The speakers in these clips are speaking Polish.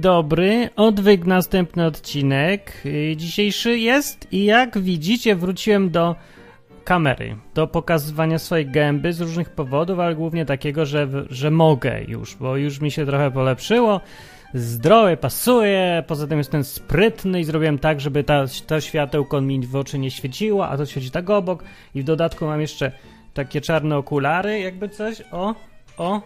Dobry, odwyk następny odcinek. Y, Dzisiejszy jest i jak widzicie wróciłem do kamery, do pokazywania swojej gęby z różnych powodów, ale głównie takiego, że, że mogę już, bo już mi się trochę polepszyło. Zdrowie pasuje, poza tym jestem sprytny i zrobiłem tak, żeby ta, to światełko mi w oczy nie świeciło, a to świeci tak obok i w dodatku mam jeszcze takie czarne okulary, jakby coś, o, o,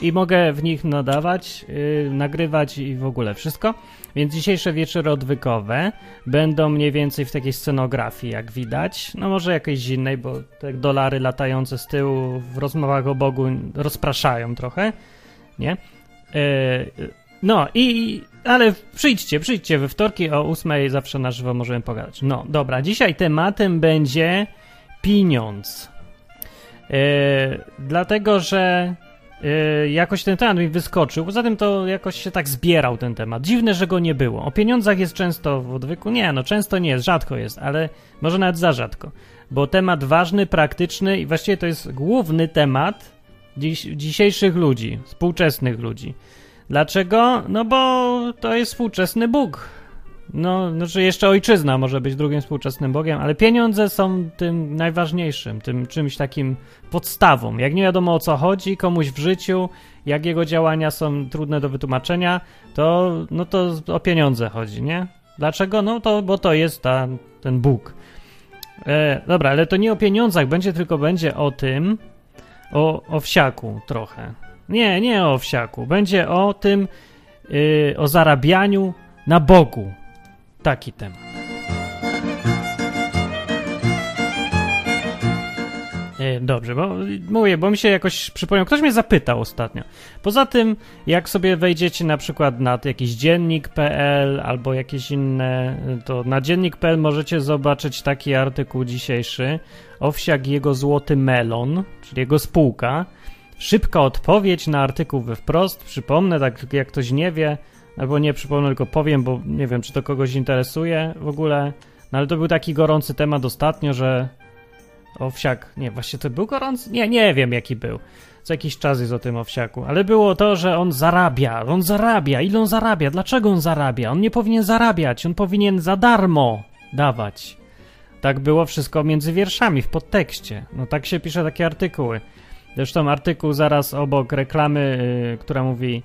i mogę w nich nadawać, yy, nagrywać i w ogóle wszystko. Więc dzisiejsze wieczory odwykowe będą mniej więcej w takiej scenografii, jak widać. No może jakiejś innej, bo te dolary latające z tyłu w rozmowach o Bogu rozpraszają trochę, nie? Yy, no i, ale przyjdźcie, przyjdźcie we wtorki o 8 zawsze na żywo możemy pogadać. No dobra, dzisiaj tematem będzie pieniądz. Yy, dlatego, że Yy, jakoś ten temat mi wyskoczył. Poza tym to jakoś się tak zbierał ten temat. Dziwne, że go nie było. O pieniądzach jest często w odwyku. Nie, no często nie jest, rzadko jest, ale może nawet za rzadko. Bo temat ważny, praktyczny i właściwie to jest główny temat dziś, dzisiejszych ludzi, współczesnych ludzi. Dlaczego? No bo to jest współczesny Bóg. No, znaczy jeszcze ojczyzna może być drugim współczesnym Bogiem, ale pieniądze są tym najważniejszym, tym czymś takim podstawą. Jak nie wiadomo o co chodzi komuś w życiu, jak jego działania są trudne do wytłumaczenia, to, no to o pieniądze chodzi, nie? Dlaczego? No to, bo to jest ta, ten Bóg. E, dobra, ale to nie o pieniądzach będzie, tylko będzie o tym, o, o wsiaku trochę. Nie, nie o wsiaku. Będzie o tym, yy, o zarabianiu na Bogu. Taki temat. E, Dobrze, bo mówię, bo mi się jakoś przypomniał. Ktoś mnie zapytał ostatnio. Poza tym, jak sobie wejdziecie na przykład na jakiś dziennik.pl albo jakieś inne, to na dziennik.pl możecie zobaczyć taki artykuł dzisiejszy. Owsiak jego złoty melon, czyli jego spółka. Szybka odpowiedź na artykuł we wprost. Przypomnę, tak jak ktoś nie wie, albo nie przypomnę, tylko powiem, bo nie wiem, czy to kogoś interesuje w ogóle. No ale to był taki gorący temat ostatnio, że owsiak, nie, właśnie to był gorący? Nie, nie wiem jaki był. Co jakiś czas jest o tym owsiaku, ale było to, że on zarabia, on zarabia, ile on zarabia, dlaczego on zarabia? On nie powinien zarabiać, on powinien za darmo dawać. Tak było wszystko między wierszami, w podtekście. No tak się pisze takie artykuły. Zresztą artykuł zaraz obok reklamy, yy, która mówi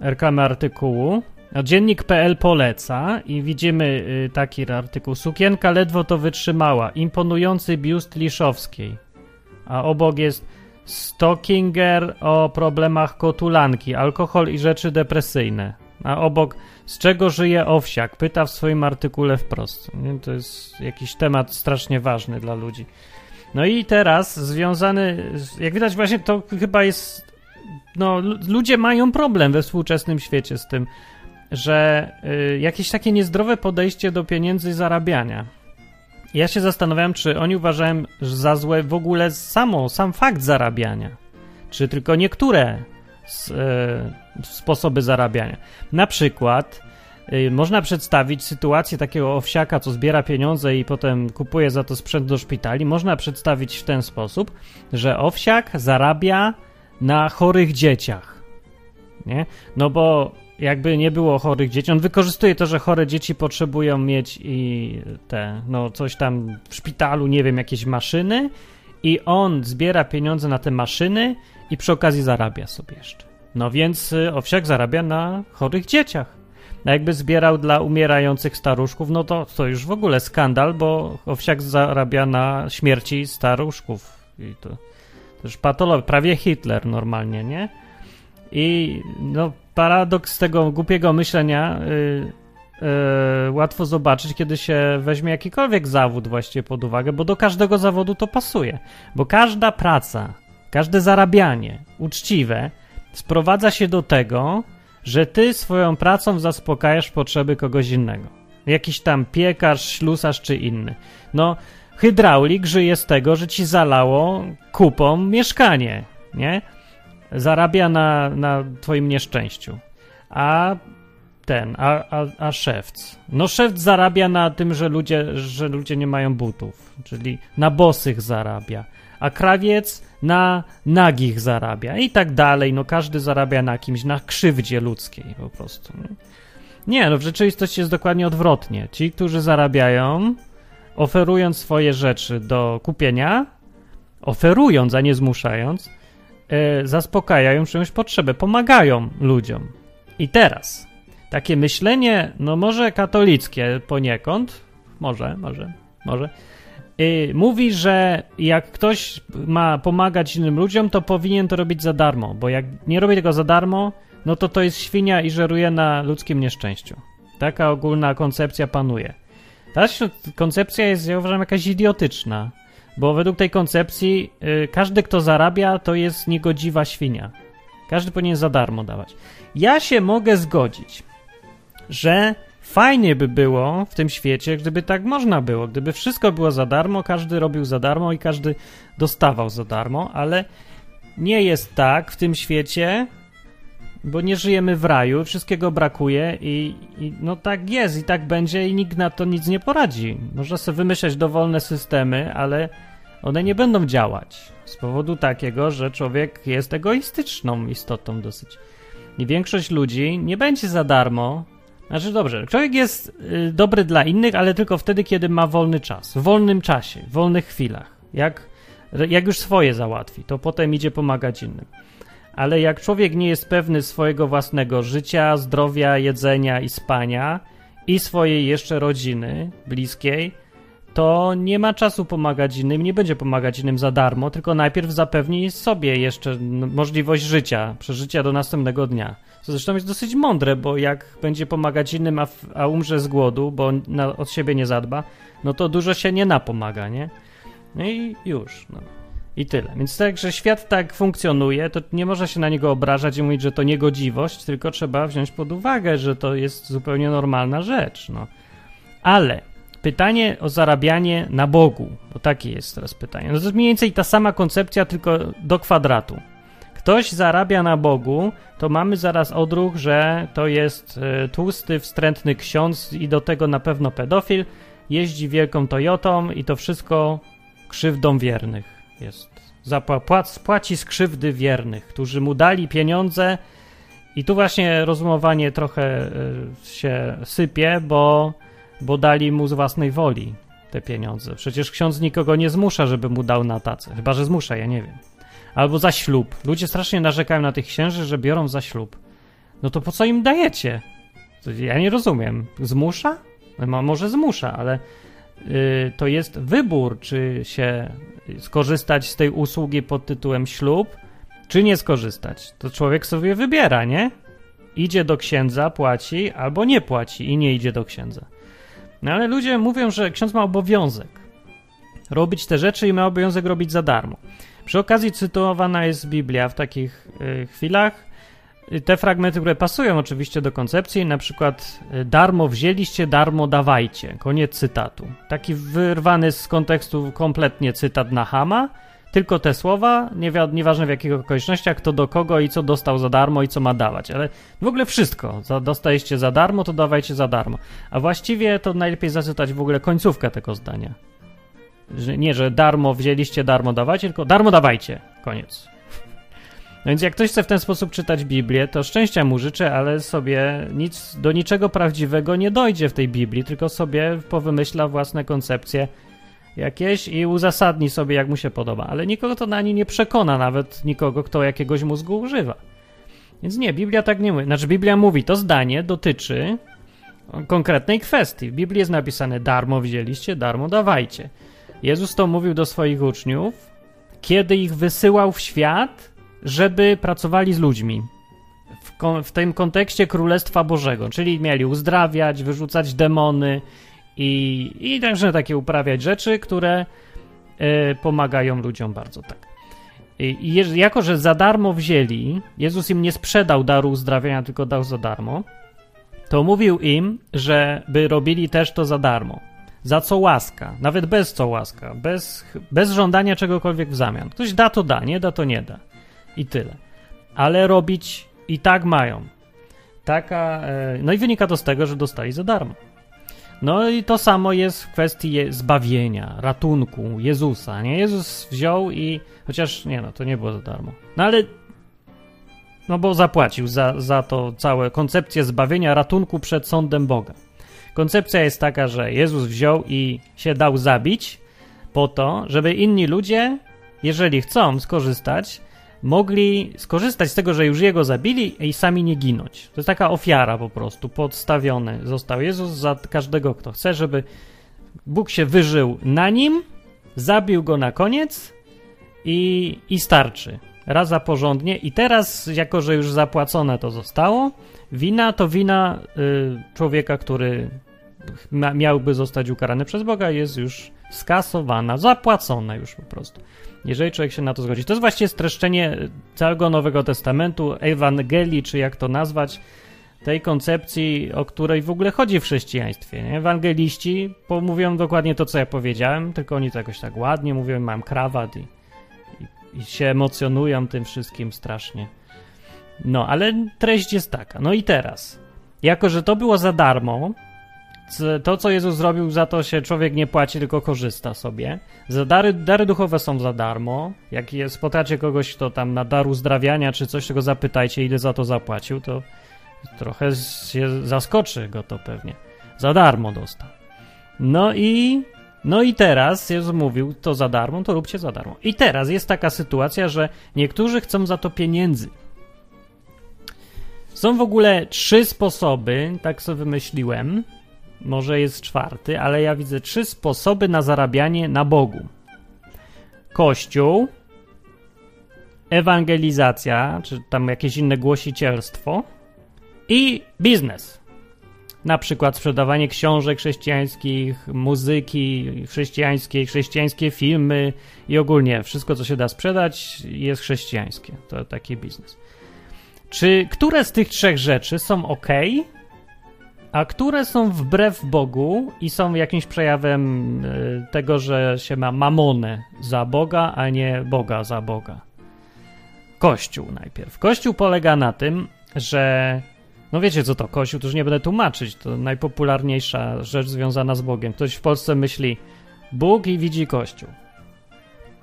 reklamy artykułu. No, Dziennik.pl poleca i widzimy y, taki artykuł. Sukienka ledwo to wytrzymała. Imponujący biust Liszowskiej. A obok jest Stockinger o problemach kotulanki, alkohol i rzeczy depresyjne. A obok z czego żyje owsiak? Pyta w swoim artykule wprost. To jest jakiś temat strasznie ważny dla ludzi. No i teraz związany, jak widać właśnie to chyba jest no, ludzie mają problem we współczesnym świecie z tym, że y, jakieś takie niezdrowe podejście do pieniędzy i zarabiania. Ja się zastanawiam, czy oni uważają za złe w ogóle samo, sam fakt zarabiania, czy tylko niektóre z, y, sposoby zarabiania. Na przykład y, można przedstawić sytuację takiego owsiaka, co zbiera pieniądze i potem kupuje za to sprzęt do szpitali. Można przedstawić w ten sposób, że owsiak zarabia na chorych dzieciach. Nie? No bo jakby nie było chorych dzieci, on wykorzystuje to, że chore dzieci potrzebują mieć i te, no coś tam w szpitalu, nie wiem, jakieś maszyny i on zbiera pieniądze na te maszyny i przy okazji zarabia sobie jeszcze. No więc y, owsiak zarabia na chorych dzieciach. A jakby zbierał dla umierających staruszków, no to to już w ogóle skandal, bo owsiak zarabia na śmierci staruszków. I to też patolog, prawie Hitler normalnie, nie? I no, paradoks tego głupiego myślenia yy, yy, łatwo zobaczyć, kiedy się weźmie jakikolwiek zawód właściwie pod uwagę, bo do każdego zawodu to pasuje. Bo każda praca, każde zarabianie uczciwe sprowadza się do tego, że ty swoją pracą zaspokajasz potrzeby kogoś innego. Jakiś tam piekarz, ślusarz czy inny. No, hydraulik żyje z tego, że ci zalało kupą mieszkanie, nie? Zarabia na, na twoim nieszczęściu. A ten, a, a, a szewc. No szewc zarabia na tym, że ludzie, że ludzie nie mają butów, czyli na bosych zarabia. a krawiec na nagich zarabia i tak dalej. No każdy zarabia na kimś, na krzywdzie ludzkiej po prostu. Nie, nie no w rzeczywistości jest dokładnie odwrotnie. Ci, którzy zarabiają, oferując swoje rzeczy do kupienia, oferując, a nie zmuszając, yy, zaspokajają czyjąś potrzebę, pomagają ludziom. I teraz takie myślenie, no może katolickie poniekąd, może, może, może, yy, mówi, że jak ktoś ma pomagać innym ludziom, to powinien to robić za darmo, bo jak nie robi tego za darmo, no to to jest świnia i żeruje na ludzkim nieszczęściu. Taka ogólna koncepcja panuje. Ta koncepcja jest, ja uważam, jakaś idiotyczna, bo według tej koncepcji yy, każdy, kto zarabia, to jest niegodziwa świnia. Każdy powinien za darmo dawać. Ja się mogę zgodzić, że fajnie by było w tym świecie, gdyby tak można było, gdyby wszystko było za darmo, każdy robił za darmo i każdy dostawał za darmo, ale nie jest tak w tym świecie, bo nie żyjemy w raju, wszystkiego brakuje i, i, no tak jest i tak będzie i nikt na to nic nie poradzi. Można sobie wymyśleć dowolne systemy, ale one nie będą działać z powodu takiego, że człowiek jest egoistyczną istotą dosyć. I większość ludzi nie będzie za darmo. Znaczy dobrze, człowiek jest y, dobry dla innych, ale tylko wtedy, kiedy ma wolny czas. W wolnym czasie, w wolnych chwilach. Jak, jak już swoje załatwi, to potem idzie pomagać innym ale jak człowiek nie jest pewny swojego własnego życia, zdrowia, jedzenia i spania i swojej jeszcze rodziny bliskiej, to nie ma czasu pomagać innym, nie będzie pomagać innym za darmo, tylko najpierw zapewni sobie jeszcze możliwość życia, przeżycia do następnego dnia. Co zresztą jest dosyć mądre, bo jak będzie pomagać innym, a, a umrze z głodu, bo na, od siebie nie zadba, no to dużo się nie napomaga, nie? No i już. No. I tyle. Więc tak, że świat tak funkcjonuje, to nie można się na niego obrażać i mówić, że to niegodziwość, tylko trzeba wziąć pod uwagę, że to jest zupełnie normalna rzecz. No. Ale pytanie o zarabianie na Bogu, bo takie jest teraz pytanie. No to jest mniej więcej ta sama koncepcja, tylko do kwadratu. Ktoś zarabia na Bogu, to mamy zaraz odruch, że to jest e, tłusty, wstrętny ksiądz i do tego na pewno pedofil, jeździ wielką Toyotą i to wszystko krzywdą wiernych jest. Zapłac, płaci z krzywdy wiernych, którzy mu dali pieniądze. I tu właśnie rozumowanie trochę y, się sypie, bo, bo dali mu z własnej woli te pieniądze. Przecież ksiądz nikogo nie zmusza, żeby mu dał na tacę. Chyba, że zmusza, ja nie wiem. Albo za ślub. Ludzie strasznie narzekają na tych księży, że biorą za ślub. No to po co im dajecie? Ja nie rozumiem. Zmusza? No, może zmusza, ale to jest wybór, czy się skorzystać z tej usługi pod tytułem ślub, czy nie skorzystać. To człowiek sobie wybiera, nie? Idzie do księdza, płaci, albo nie płaci i nie idzie do księdza. No ale ludzie mówią, że ksiądz ma obowiązek robić te rzeczy i ma obowiązek robić za darmo. Przy okazji cytowana jest Biblia w takich y, chwilach. Te fragmenty, które pasują oczywiście do koncepcji, na przykład y, darmo wzięliście, darmo dawajcie. Koniec cytatu. Taki wyrwany z kontekstu kompletnie cytat na Hama, tylko te słowa, nieważne w jakich okolicznościach, kto do kogo i co dostał za darmo i co ma dawać, ale w ogóle wszystko. Za, dostaliście za darmo, to dawajcie za darmo. A właściwie to najlepiej zacytać w ogóle końcówkę tego zdania. Nie, że darmo wzięliście, darmo dawajcie, tylko darmo dawajcie. Koniec. No więc jak ktoś chce w ten sposób czytać Biblię, to szczęścia mu życzę, ale sobie nic, do niczego prawdziwego nie dojdzie w tej Biblii, tylko sobie powymyśla własne koncepcje jakieś i uzasadni sobie, jak mu się podoba. Ale nikogo to na nie nie przekona, nawet nikogo, kto jakiegoś mózgu używa. Więc nie, Biblia tak nie mówi. Znaczy, Biblia mówi, to zdanie dotyczy konkretnej kwestii. W Biblii jest napisane: darmo wzięliście, darmo dawajcie. Jezus to mówił do swoich uczniów, kiedy ich wysyłał w świat, żeby pracowali z ludźmi. W, w, tym kontekście Królestwa Bożego, czyli mieli uzdrawiać, wyrzucać demony i, i także takie uprawiać rzeczy, które y, pomagają ludziom bardzo tak. I, i jako, że za darmo wzięli, Jezus im nie sprzedał daru uzdrawiania, tylko dał za darmo, to mówił im, że by robili też to za darmo. Za co łaska, nawet bez co łaska, bez, bez żądania czegokolwiek w zamian. Ktoś da, to da, nie da, to nie da. I tyle. Ale robić i tak mają. Taka, e, no i wynika to z tego, że dostali za darmo. No i to samo jest w kwestii zbawienia, ratunku Jezusa, nie? Jezus wziął i, chociaż nie no, to nie było za darmo. No ale, no bo zapłacił za, za to całe koncepcję zbawienia, ratunku przed sądem Boga. Koncepcja jest taka, że Jezus wziął i się dał zabić po to, żeby inni ludzie, jeżeli chcą skorzystać, mogli skorzystać z tego, że już jego zabili i sami nie ginąć. To jest taka ofiara po prostu, podstawiony został Jezus za każdego, kto chce, żeby Bóg się wyżył na nim, zabił go na koniec i, i starczy. Raz za porządnie i teraz, jako że już zapłacone to zostało, wina to wina y, człowieka, który miałby zostać ukarany przez Boga, jest już skasowana, zapłacona już po prostu. Jeżeli człowiek się na to zgodzi. To jest właściwie streszczenie całego Nowego Testamentu, Ewangelii, czy jak to nazwać, tej koncepcji, o której w ogóle chodzi w chrześcijaństwie. Nie? Ewangeliści mówią dokładnie to, co ja powiedziałem, tylko oni to jakoś tak ładnie mówią, mam krawat i, i, i się emocjonują tym wszystkim strasznie. No, ale treść jest taka. No i teraz, jako że to było za darmo, to, co Jezus zrobił, za to się człowiek nie płaci, tylko korzysta sobie. Za dary, dary duchowe są za darmo. Jak spotkacie kogoś, kto tam na dar uzdrawiania czy coś, tego zapytajcie, ile za to zapłacił, to trochę się zaskoczy go to pewnie. Za darmo dostał. No i, no i teraz Jezus mówił, to za darmo, to róbcie za darmo. I teraz jest taka sytuacja, że niektórzy chcą za to pieniędzy. Są w ogóle trzy sposoby, tak sobie wymyśliłem, może jest czwarty, ale ja widzę trzy sposoby na zarabianie na Bogu: Kościół, ewangelizacja, czy tam jakieś inne głosicielstwo i biznes. Na przykład sprzedawanie książek chrześcijańskich, muzyki chrześcijańskiej, chrześcijańskie filmy i ogólnie wszystko, co się da sprzedać, jest chrześcijańskie. To taki biznes. Czy które z tych trzech rzeczy są ok? A które są wbrew Bogu i są jakimś przejawem y, tego, że się ma mamonę za Boga, a nie Boga za Boga. Kościół najpierw. Kościół polega na tym, że no wiecie co to Kościół, to już nie będę tłumaczyć, to najpopularniejsza rzecz związana z Bogiem. Ktoś w Polsce myśli Bóg i widzi Kościół.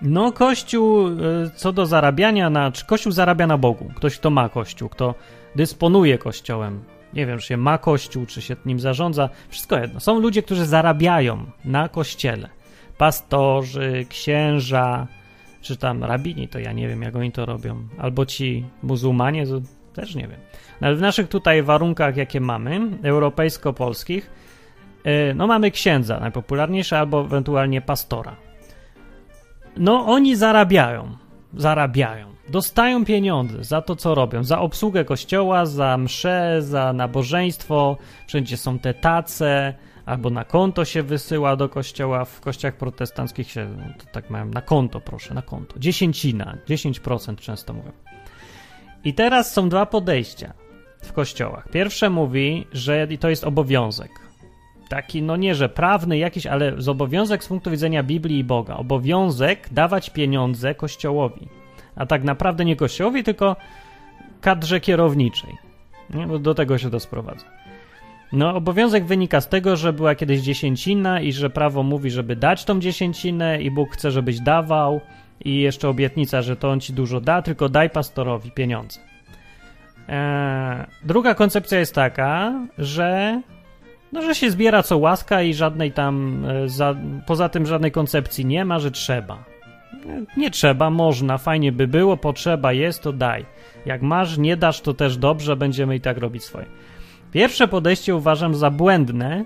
No Kościół y, co do zarabiania na... Kościół zarabia na Bogu. Ktoś, kto ma Kościół, kto dysponuje Kościołem, nie wiem, czy się ma kościół, czy się nim zarządza, wszystko jedno. Są ludzie, którzy zarabiają na kościele. Pastorzy, księża, czy tam rabini, to ja nie wiem, jak oni to robią. Albo ci muzułmanie, to też nie wiem. No, ale w naszych tutaj warunkach, jakie mamy, europejsko-polskich, y, no mamy księdza najpopularniejsze, albo ewentualnie pastora. No oni zarabiają, zarabiają dostają pieniądze za to, co robią, za obsługę kościoła, za msze, za nabożeństwo, wszędzie są te tace, albo na konto się wysyła do kościoła, w kościołach protestanckich się, no, to tak mają, na konto proszę, na konto, dziesięcina, 10% często mówią. I teraz są dwa podejścia w kościołach. Pierwsze mówi, że to jest obowiązek. Taki, no nie, że prawny jakiś, ale z obowiązek z punktu widzenia Biblii i Boga. Obowiązek dawać pieniądze kościołowi a tak naprawdę nie kościołowi, tylko kadrze kierowniczej. Nie? Bo do tego się to sprowadza. No, obowiązek wynika z tego, że była kiedyś dziesięcina i że prawo mówi, żeby dać tą dziesięcinę i Bóg chce, żebyś dawał i jeszcze obietnica, że to on ci dużo da, tylko daj pastorowi pieniądze. Eee, druga koncepcja jest taka, że no, że się zbiera co łaska i żadnej tam, e, za, poza tym żadnej koncepcji nie ma, że trzeba. Nie trzeba, można, fajnie by było, potrzeba jest, to daj. Jak masz, nie dasz, to też dobrze, będziemy i tak robić swoje. Pierwsze podejście uważam za błędne,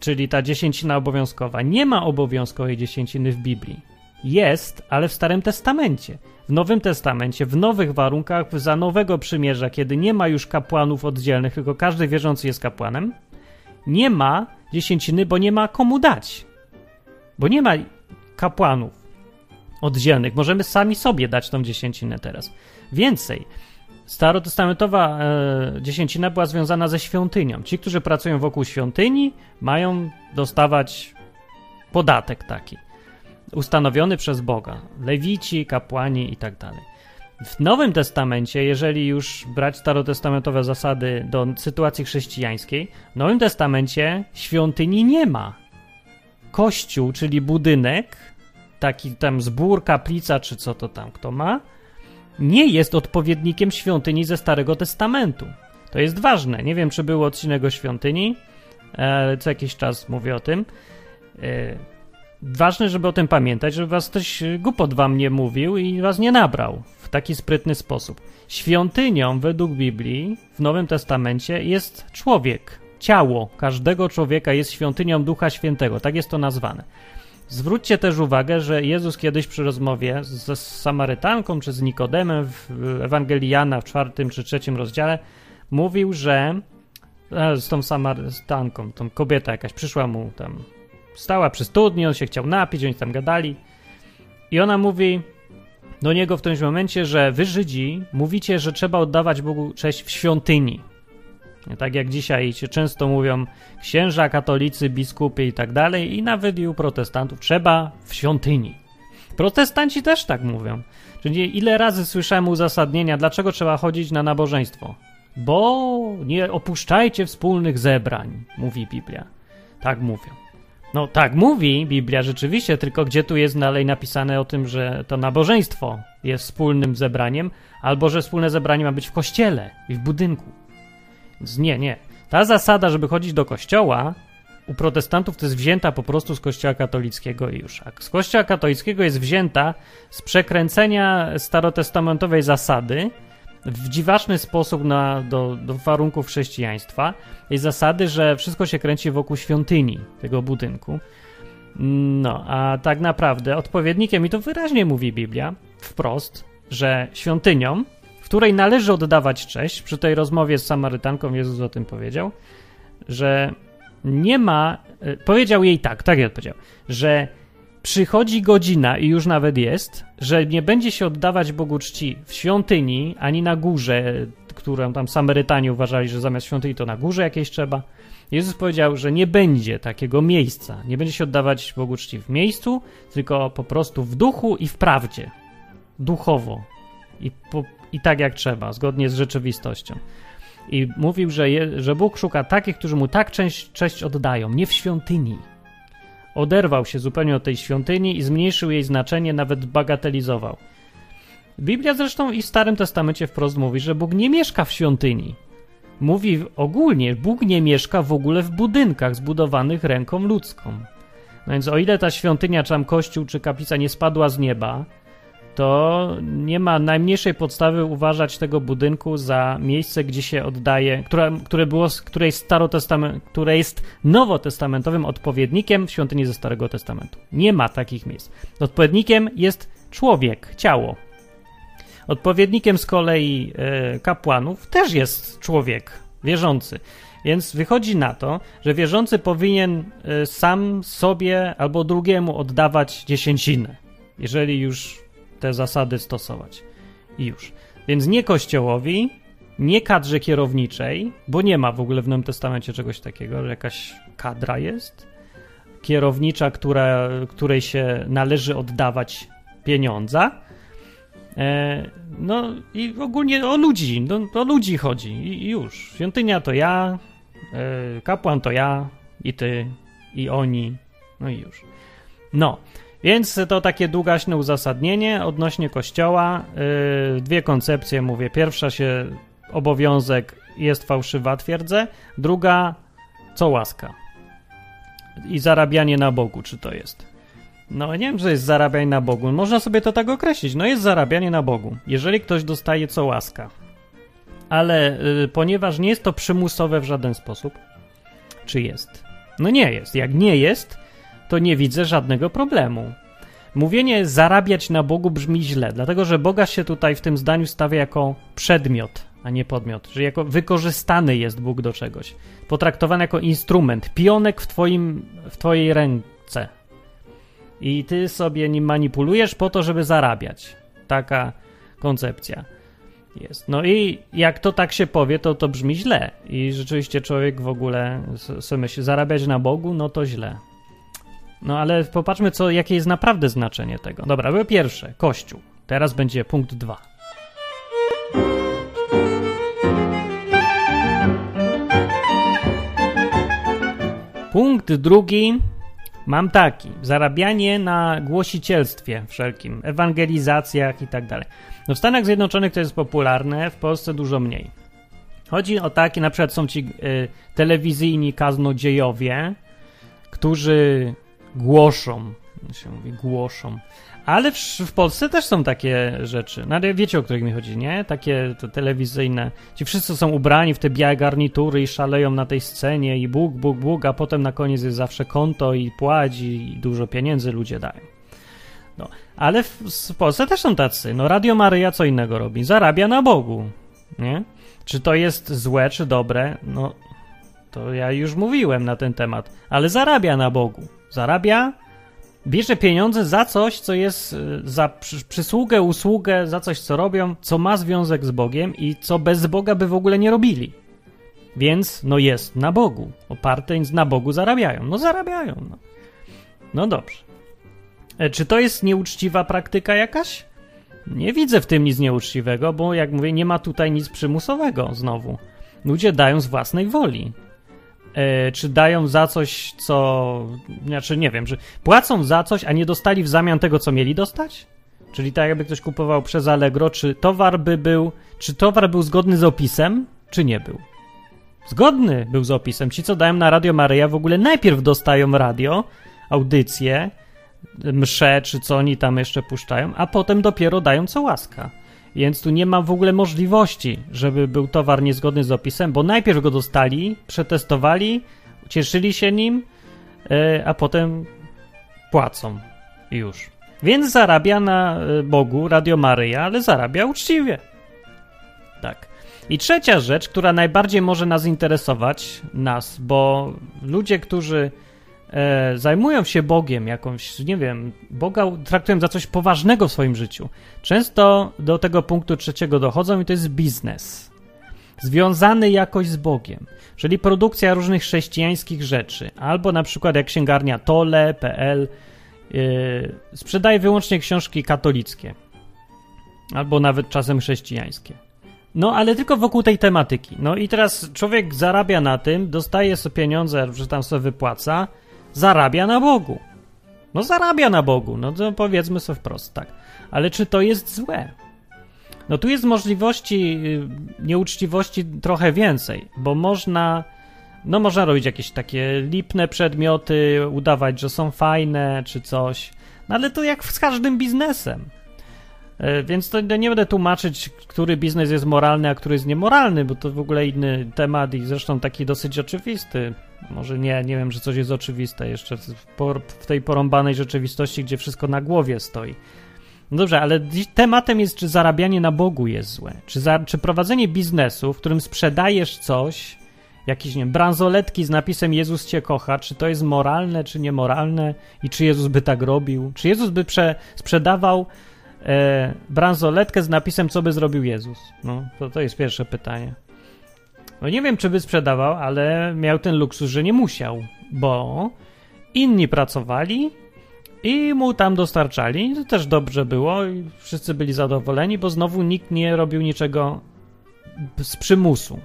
czyli ta dziesięcina obowiązkowa. Nie ma obowiązkowej dziesięciny w Biblii. Jest, ale w Starym Testamencie. W Nowym Testamencie, w nowych warunkach, za nowego przymierza, kiedy nie ma już kapłanów oddzielnych, tylko każdy wierzący jest kapłanem, nie ma dziesięciny, bo nie ma komu dać. Bo nie ma kapłanów oddzielnych. Możemy sami sobie dać tą dziesięcinę teraz. Więcej. Starotestamentowa e, dziesięcina była związana ze świątynią. Ci, którzy pracują wokół świątyni, mają dostawać podatek taki, ustanowiony przez Boga. Lewici, kapłani i tak dalej. W Nowym Testamencie, jeżeli już brać starotestamentowe zasady do sytuacji chrześcijańskiej, w Nowym Testamencie świątyni nie ma. Kościół, czyli budynek, taki tam zbór, kaplica, czy co to tam kto ma, nie jest odpowiednikiem świątyni ze Starego Testamentu. To jest ważne. Nie wiem, czy był odcinek o świątyni. E, co jakiś czas mówię o tym. E, ważne, żeby o tym pamiętać, żeby was ktoś głupot wam nie mówił i was nie nabrał taki sprytny sposób. Świątynią według Biblii w Nowym Testamencie jest człowiek. Ciało każdego człowieka jest świątynią Ducha Świętego. Tak jest to nazwane. Zwróćcie też uwagę, że Jezus kiedyś przy rozmowie z Samarytanką czy z Nikodemem w Ewangelii Jana w czwartym czy trzecim rozdziale mówił, że e, z tą Samarytanką, tą kobieta jakaś przyszła mu tam, stała przy studni, on się chciał napić, oni tam gadali i ona mówi do niego w którymś momencie, że wy Żydzi mówicie, że trzeba oddawać Bogu cześć w świątyni. Tak jak dzisiaj się często mówią księża, katolicy, biskupy i tak dalej, i nawet i u protestantów trzeba w świątyni. Protestanci też tak mówią. Czyli ile razy słyszałem uzasadnienia, dlaczego trzeba chodzić na nabożeństwo? Bo nie opuszczajcie wspólnych zebrań, mówi Biblia. Tak mówią. No tak mówi Biblia rzeczywiście, tylko gdzie tu jest dalej napisane o tym, że to nabożeństwo jest wspólnym zebraniem, albo że wspólne zebranie ma być w kościele i w budynku. Więc nie, nie. Ta zasada, żeby chodzić do kościoła, u protestantów to jest wzięta po prostu z kościoła katolickiego i już. A z kościoła katolickiego jest wzięta z przekręcenia starotestamentowej zasady w dziwaczny sposób na, do, do warunków chrześcijaństwa. Tej zasady, że wszystko się kręci wokół świątyni tego budynku. No, a tak naprawdę odpowiednikiem, i to wyraźnie mówi Biblia, wprost, że świątynią której należy oddawać cześć. Przy tej rozmowie z Samarytanką Jezus o tym powiedział, że nie ma. E, powiedział jej tak, tak jak powiedział, że przychodzi godzina i już nawet jest, że nie będzie się oddawać Bogu czci w świątyni ani na górze, którą tam Samarytanie uważali, że zamiast świątyni to na górze jakieś trzeba. Jezus powiedział, że nie będzie takiego miejsca. Nie będzie się oddawać Bogu czci w miejscu, tylko po prostu w duchu i w prawdzie. Duchowo. I po, i tak jak trzeba, zgodnie z rzeczywistością. I mówił, że, je, że Bóg szuka takich, którzy mu tak cześć, cześć oddają, nie w świątyni. Oderwał się zupełnie od tej świątyni i zmniejszył jej znaczenie, nawet bagatelizował. Biblia zresztą i w Starym Testamencie wprost mówi, że Bóg nie mieszka w świątyni. Mówi ogólnie, Bóg nie mieszka w ogóle w budynkach zbudowanych ręką ludzką. No więc o ile ta świątynia, czy tam kościół, czy kaplica nie spadła z nieba, to nie ma najmniejszej podstawy uważać tego budynku za miejsce, gdzie się oddaje, które, które było, które jest, starotestament, które jest nowotestamentowym odpowiednikiem świątyni ze Starego Testamentu. Nie ma takich miejsc. Odpowiednikiem jest człowiek, ciało. Odpowiednikiem z kolei e, kapłanów też jest człowiek, wierzący. Więc wychodzi na to, że wierzący powinien e, sam sobie albo drugiemu oddawać dziesięcinę, jeżeli już te zasady stosować. I już. Więc nie kościołowi, nie kadrze kierowniczej, bo nie ma w ogóle w Nowym Testamencie czegoś takiego, że jakaś kadra jest kierownicza, która, której się należy oddawać pieniądza. E, no i ogólnie o ludzi, no, o ludzi chodzi i, i już. Świątynia to ja, e, kapłan to ja i ty i oni, no i już. No, więc to takie długaśne uzasadnienie odnośnie kościoła. Yy, dwie koncepcje mówię. Pierwsza się obowiązek jest fałszywa, twierdzę. Druga, co łaska. I zarabianie na Bogu, czy to jest. No nie wiem, że jest zarabianie na Bogu. Można sobie to tak określić. No jest zarabianie na Bogu. Jeżeli ktoś dostaje co łaska. Ale yy, ponieważ nie jest to przymusowe w żaden sposób, czy jest? No nie jest. Jak nie jest, to nie widzę żadnego problemu. Mówienie zarabiać na Bogu brzmi źle, dlatego że Boga się tutaj w tym zdaniu stawia jako przedmiot, a nie podmiot, że jako wykorzystany jest Bóg do czegoś, potraktowany jako instrument, pionek w, twoim, w twojej ręce. I ty sobie nim manipulujesz po to, żeby zarabiać. Taka koncepcja jest. No i jak to tak się powie, to to brzmi źle. I rzeczywiście człowiek w ogóle sobie myśli, zarabiać na Bogu, no to źle. No ale popatrzmy, co, jakie jest naprawdę znaczenie tego. Dobra, było pierwsze, Kościół. Teraz będzie punkt dwa. Punkt drugi mam taki. Zarabianie na głosicielstwie wszelkim, ewangelizacjach i tak dalej. No w Stanach Zjednoczonych to jest popularne, w Polsce dużo mniej. Chodzi o takie, na przykład są ci y, telewizyjni kaznodziejowie, którzy głoszą, się mówi głoszą, ale w, w, Polsce też są takie rzeczy. No ale wiecie, o których mi chodzi, nie? Takie telewizyjne. Ci wszyscy są ubrani w te białe garnitury i szaleją na tej scenie i Bóg, Bóg, Bóg, a potem na koniec jest zawsze konto i płaci i dużo pieniędzy ludzie dają. No, ale w, w Polsce też są tacy. No Radio Maryja co innego robi? Zarabia na Bogu, nie? Czy to jest złe, czy dobre? No, to ja już mówiłem na ten temat. Ale zarabia na Bogu. Zarabia bierze pieniądze za coś, co jest y, za przysługę, usługę, za coś, co robią, co ma związek z Bogiem i co bez Boga by w ogóle nie robili. Więc, no jest na Bogu. Oparte, na Bogu zarabiają. No zarabiają. No, no dobrze. E, czy to jest nieuczciwa praktyka jakaś? Nie widzę w tym nic nieuczciwego, bo jak mówię, nie ma tutaj nic przymusowego znowu. Ludzie dają z własnej woli. E, czy dają za coś, co. Znaczy, nie wiem, że płacą za coś, a nie dostali w zamian tego, co mieli dostać? Czyli tak, jakby ktoś kupował przez Allegro, czy towar by był. Czy towar był zgodny z opisem, czy nie był? Zgodny był z opisem. Ci, co dają na Radio Maryja, w ogóle najpierw dostają radio, audycję, msze, czy co oni tam jeszcze puszczają, a potem dopiero dają co łaska. Więc tu nie ma w ogóle możliwości, żeby był towar niezgodny z opisem, bo najpierw go dostali, przetestowali, cieszyli się nim, e, a potem płacą już. Więc zarabia na e, Bogu Radio Maryja, ale zarabia uczciwie. Tak. I trzecia rzecz, która najbardziej może nas interesować, nas, bo ludzie, którzy e, zajmują się Bogiem, jakąś, nie wiem, Boga traktują za coś poważnego w swoim życiu, często do tego punktu trzeciego dochodzą i to jest biznes. Związany jakoś z Bogiem, czyli produkcja różnych chrześcijańskich rzeczy, albo na przykład jak księgarnia tole.pl e, sprzedaje wyłącznie książki katolickie, albo nawet czasem chrześcijańskie. No, ale tylko wokół tej tematyki. No i teraz człowiek zarabia na tym, dostaje sobie pieniądze, że tam sobie wypłaca, zarabia na Bogu. No zarabia na Bogu, no to powiedzmy sobie wprost, tak. Ale czy to jest złe? No tu jest możliwości y, nieuczciwości trochę więcej, bo można, no można robić jakieś takie lipne przedmioty, udawać, że są fajne czy coś, no ale to jak z każdym biznesem. E, więc to nie będę tłumaczyć, który biznes jest moralny, a który jest niemoralny, bo to w ogóle inny temat i zresztą taki dosyć oczywisty. Może nie, nie wiem, że coś jest oczywiste jeszcze w tej porąbanej rzeczywistości, gdzie wszystko na głowie stoi. No dobrze, ale tematem jest, czy zarabianie na Bogu jest złe. Czy, za, czy prowadzenie biznesu, w którym sprzedajesz coś, jakieś, nie wiem, bransoletki z napisem Jezus cię kocha, czy to jest moralne, czy niemoralne i czy Jezus by tak robił? Czy Jezus by prze, sprzedawał e, bransoletkę z napisem, co by zrobił Jezus? No, to, to jest pierwsze pytanie. No nie wiem, czy by sprzedawał, ale miał ten luksus, że nie musiał, bo inni pracowali i mu tam dostarczali. To też dobrze było i wszyscy byli zadowoleni, bo znowu nikt nie robił niczego z przymusu.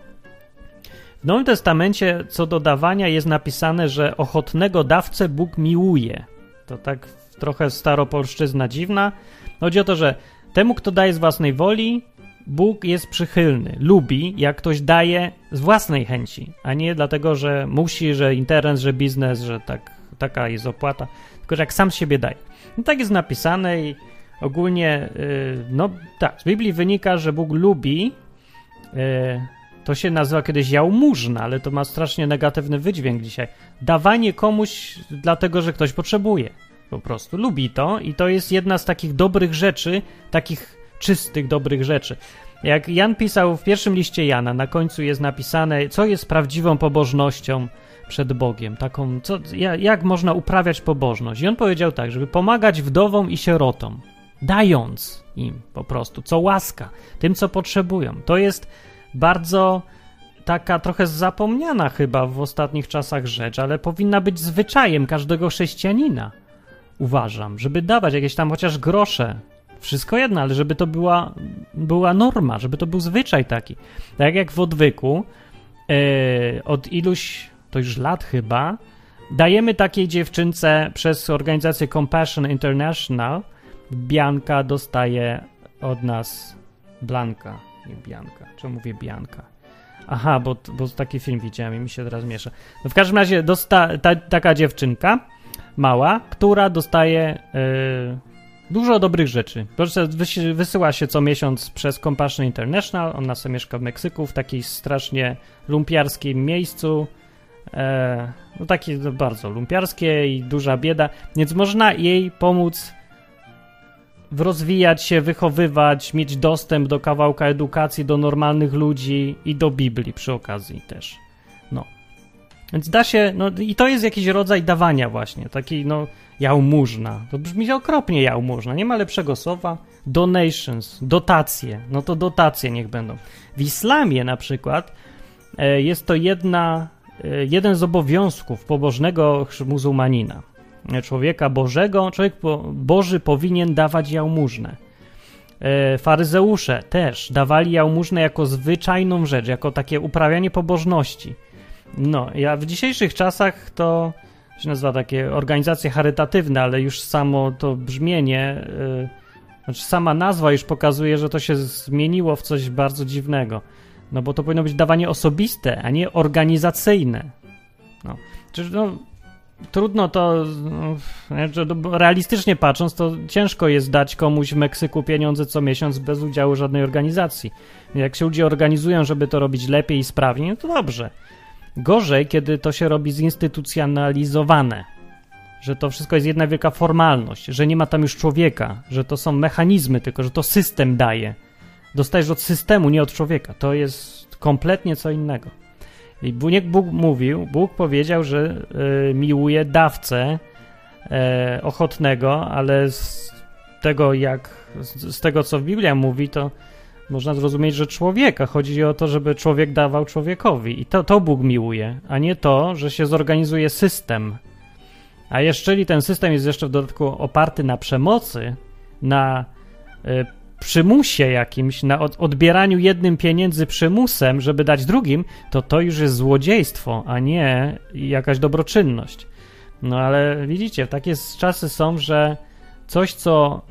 W Nowym Testamencie co do dawania jest napisane, że ochotnego dawcę Bóg miłuje. To tak trochę staropolszczyzna dziwna. Chodzi o to, że temu, kto daje z własnej woli, Bóg jest przychylny, lubi, jak ktoś daje z własnej chęci, a nie dlatego, że musi, że interes, że biznes, że tak, taka jest opłata, tylko że jak sam siebie daje. No tak jest napisane i ogólnie, yy, no tak, z Biblii wynika, że Bóg lubi, yy, to się nazywa kiedyś jałmużna, ale to ma strasznie negatywny wydźwięk dzisiaj. Dawanie komuś dlatego, że ktoś potrzebuje. Po prostu lubi to i to jest jedna z takich dobrych rzeczy, takich czystych, dobrych rzeczy. Jak Jan pisał w pierwszym liście Jana, na końcu jest napisane, co jest prawdziwą pobożnością przed Bogiem, taką, co, jak można uprawiać pobożność. I on powiedział tak, żeby pomagać wdowom i sierotom, dając im po prostu, co łaska, tym, co potrzebują. To jest bardzo taka trochę zapomniana chyba w ostatnich czasach rzecz, ale powinna być zwyczajem każdego chrześcijanina. Uważam, żeby dawać jakieś tam chociaż grosze wszystko jedno, ale żeby to była, była norma, żeby to był zwyczaj taki. Tak jak w odwyku, yy, od iluś, to już lat chyba, dajemy takiej dziewczynce przez organizację Compassion International. Bianka dostaje od nas Blanka, nie Bianka. Czemu mówię Bianka? Aha, bo, bo taki film widziałem i mi się teraz miesza. No w każdym razie dosta, ta, taka dziewczynka mała, która dostaje yy, dużo dobrych rzeczy. Proszę, wysyła się co miesiąc przez Compassion International. Ona sobie mieszka w Meksyku, w takiej strasznie lumpiarskim miejscu. E, no takie no, bardzo lumpiarskie i duża bieda, więc można jej pomóc rozwijać się, wychowywać, mieć dostęp do kawałka edukacji, do normalnych ludzi i do Biblii przy okazji też. Więc da się, no i to jest jakiś rodzaj dawania właśnie, taki no jałmużna. To brzmi okropnie jałmużna, nie ma lepszego słowa. Donations, dotacje, no to dotacje niech będą. W islamie na przykład e, jest to jedna, e, jeden z obowiązków pobożnego muzułmanina człowieka Bożego, człowiek Boży powinien dawać jałmużnę. E, faryzeusze też dawali jałmużnę jako zwyczajną rzecz, jako takie uprawianie pobożności. No, ja w dzisiejszych czasach to się nazywa takie organizacje charytatywne, ale już samo to brzmienie, yy, znaczy sama nazwa już pokazuje, że to się zmieniło w coś bardzo dziwnego. No bo to powinno być dawanie osobiste, a nie organizacyjne. No, no trudno to, no, realistycznie patrząc, to ciężko jest dać komuś w Meksyku pieniądze co miesiąc bez udziału żadnej organizacji. Jak się ludzie organizują, żeby to robić lepiej i sprawniej, no to dobrze. Gorzej, kiedy to się robi zinstytucjonalizowane, że to wszystko jest jedna wielka formalność, że nie ma tam już człowieka, że to są mechanizmy, tylko że to system daje. Dostajesz od systemu, nie od człowieka. To jest kompletnie co innego. I jak Bóg mówił, Bóg powiedział, że y, miłuje dawcę y, ochotnego, ale z tego, jak, z, z tego, co Biblia mówi, to można zrozumieć, że człowieka. Chodzi o to, żeby człowiek dawał człowiekowi. I to, to Bóg miłuje, a nie to, że się zorganizuje system. A jeżeli ten system jest jeszcze w dodatku oparty na przemocy, na y, przymusie jakimś, na odbieraniu jednym pieniędzy przymusem, żeby dać drugim, to to już jest złodziejstwo, a nie jakaś dobroczynność. No ale widzicie, takie czasy są, że coś, co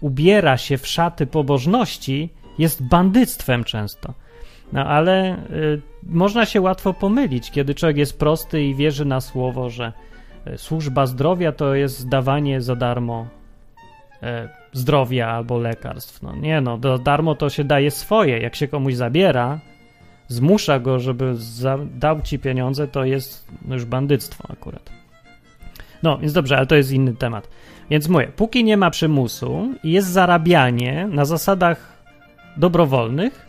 ubiera się w szaty pobożności, jest bandyctwem często. No ale y, można się łatwo pomylić, kiedy człowiek jest prosty i wierzy na słowo, że y, służba zdrowia to jest dawanie za darmo y, zdrowia albo lekarstw. No nie no, do darmo to się daje swoje. Jak się komuś zabiera, zmusza go, żeby za, dał ci pieniądze, to jest już bandyctwo akurat. No, więc dobrze, ale to jest inny temat. Więc mówię, póki nie ma przymusu i jest zarabianie na zasadach dobrowolnych,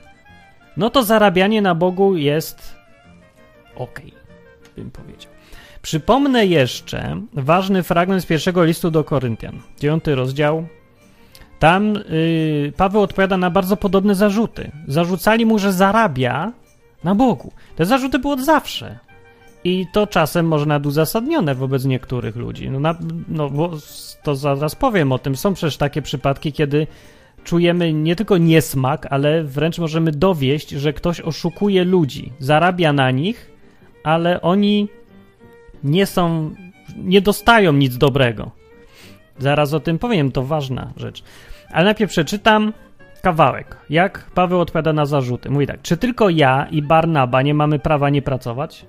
no to zarabianie na Bogu jest ok, bym powiedział. Przypomnę jeszcze ważny fragment z pierwszego listu do Koryntian, dziewiąty rozdział, tam yy, Paweł odpowiada na bardzo podobne zarzuty. Zarzucali mu, że zarabia na Bogu. Te zarzuty były od zawsze. I to czasem może nawet uzasadnione wobec niektórych ludzi. No, na, no bo to zaraz powiem o tym. Są przecież takie przypadki, kiedy czujemy nie tylko niesmak, ale wręcz możemy dowieść, że ktoś oszukuje ludzi, zarabia na nich, ale oni nie są, nie dostają nic dobrego. Zaraz o tym powiem, to ważna rzecz. Ale najpierw przeczytam kawałek. Jak Paweł odpowiada na zarzuty. Mówi tak: Czy tylko ja i Barnaba nie mamy prawa nie pracować?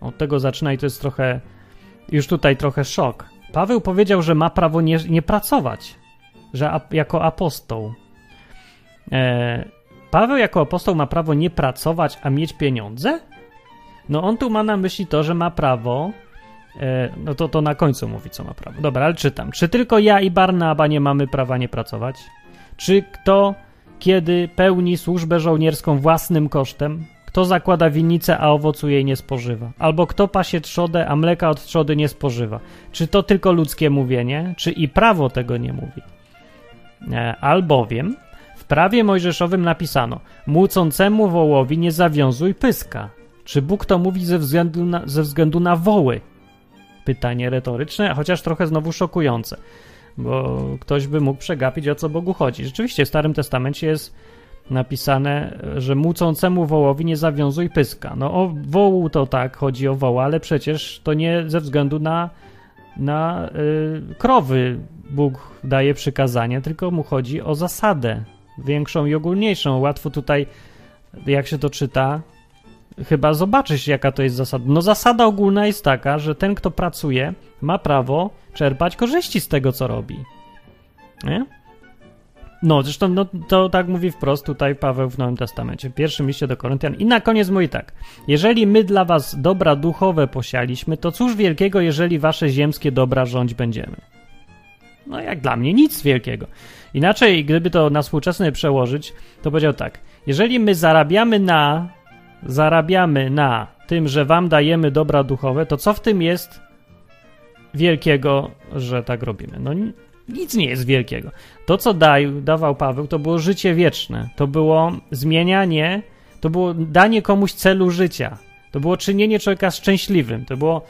Od tego zaczyna i to jest trochę. Już tutaj trochę szok. Paweł powiedział, że ma prawo nie, nie pracować, że jako apostoł. E, Paweł jako apostoł ma prawo nie pracować, a mieć pieniądze? No on tu ma na myśli to, że ma prawo E, no to, to na końcu mówi, co ma prawo. Dobra, ale czytam. Czy tylko ja i Barnaba nie mamy prawa nie pracować? Czy kto, kiedy pełni służbę żołnierską własnym kosztem? Kto zakłada winnicę, a owocu jej nie spożywa? Albo kto pasie trzodę, a mleka od trzody nie spożywa? Czy to tylko ludzkie mówienie? Czy i prawo tego nie mówi? E, albowiem w prawie mojżeszowym napisano Młócącemu wołowi nie zawiązuj pyska. Czy Bóg to mówi ze względu na, ze względu na woły? pytanie retoryczne, chociaż trochę znowu szokujące, bo ktoś by mógł przegapić, o co Bogu chodzi. Rzeczywiście w Starym Testamencie jest napisane, że mucącemu wołowi nie zawiązuj pyska. No o wołu to tak, chodzi o woła, ale przecież to nie ze względu na, na y, krowy Bóg daje przykazanie, tylko mu chodzi o zasadę większą i ogólniejszą. Łatwo tutaj, jak się to czyta, chyba zobaczyć, jaka to jest zasada. No zasada ogólna jest taka, że ten, kto pracuje, ma prawo czerpać korzyści z tego, co robi. Nie? No, zresztą no, to tak mówi wprost tutaj Paweł w Nowym Testamencie, pierwszym liście do Koryntian. I na koniec mówi tak. Jeżeli my dla was dobra duchowe posialiśmy, to cóż wielkiego, jeżeli wasze ziemskie dobra rządź będziemy? No jak dla mnie nic wielkiego. Inaczej, gdyby to na współczesne przełożyć, to powiedział tak. Jeżeli my zarabiamy na zarabiamy na tym, że wam dajemy dobra duchowe, to co w tym jest wielkiego, że tak robimy? No nic nie jest wielkiego. To, co daj, dawał Paweł, to było życie wieczne. To było zmienianie, to było danie komuś celu życia. To było czynienie człowieka szczęśliwym. To było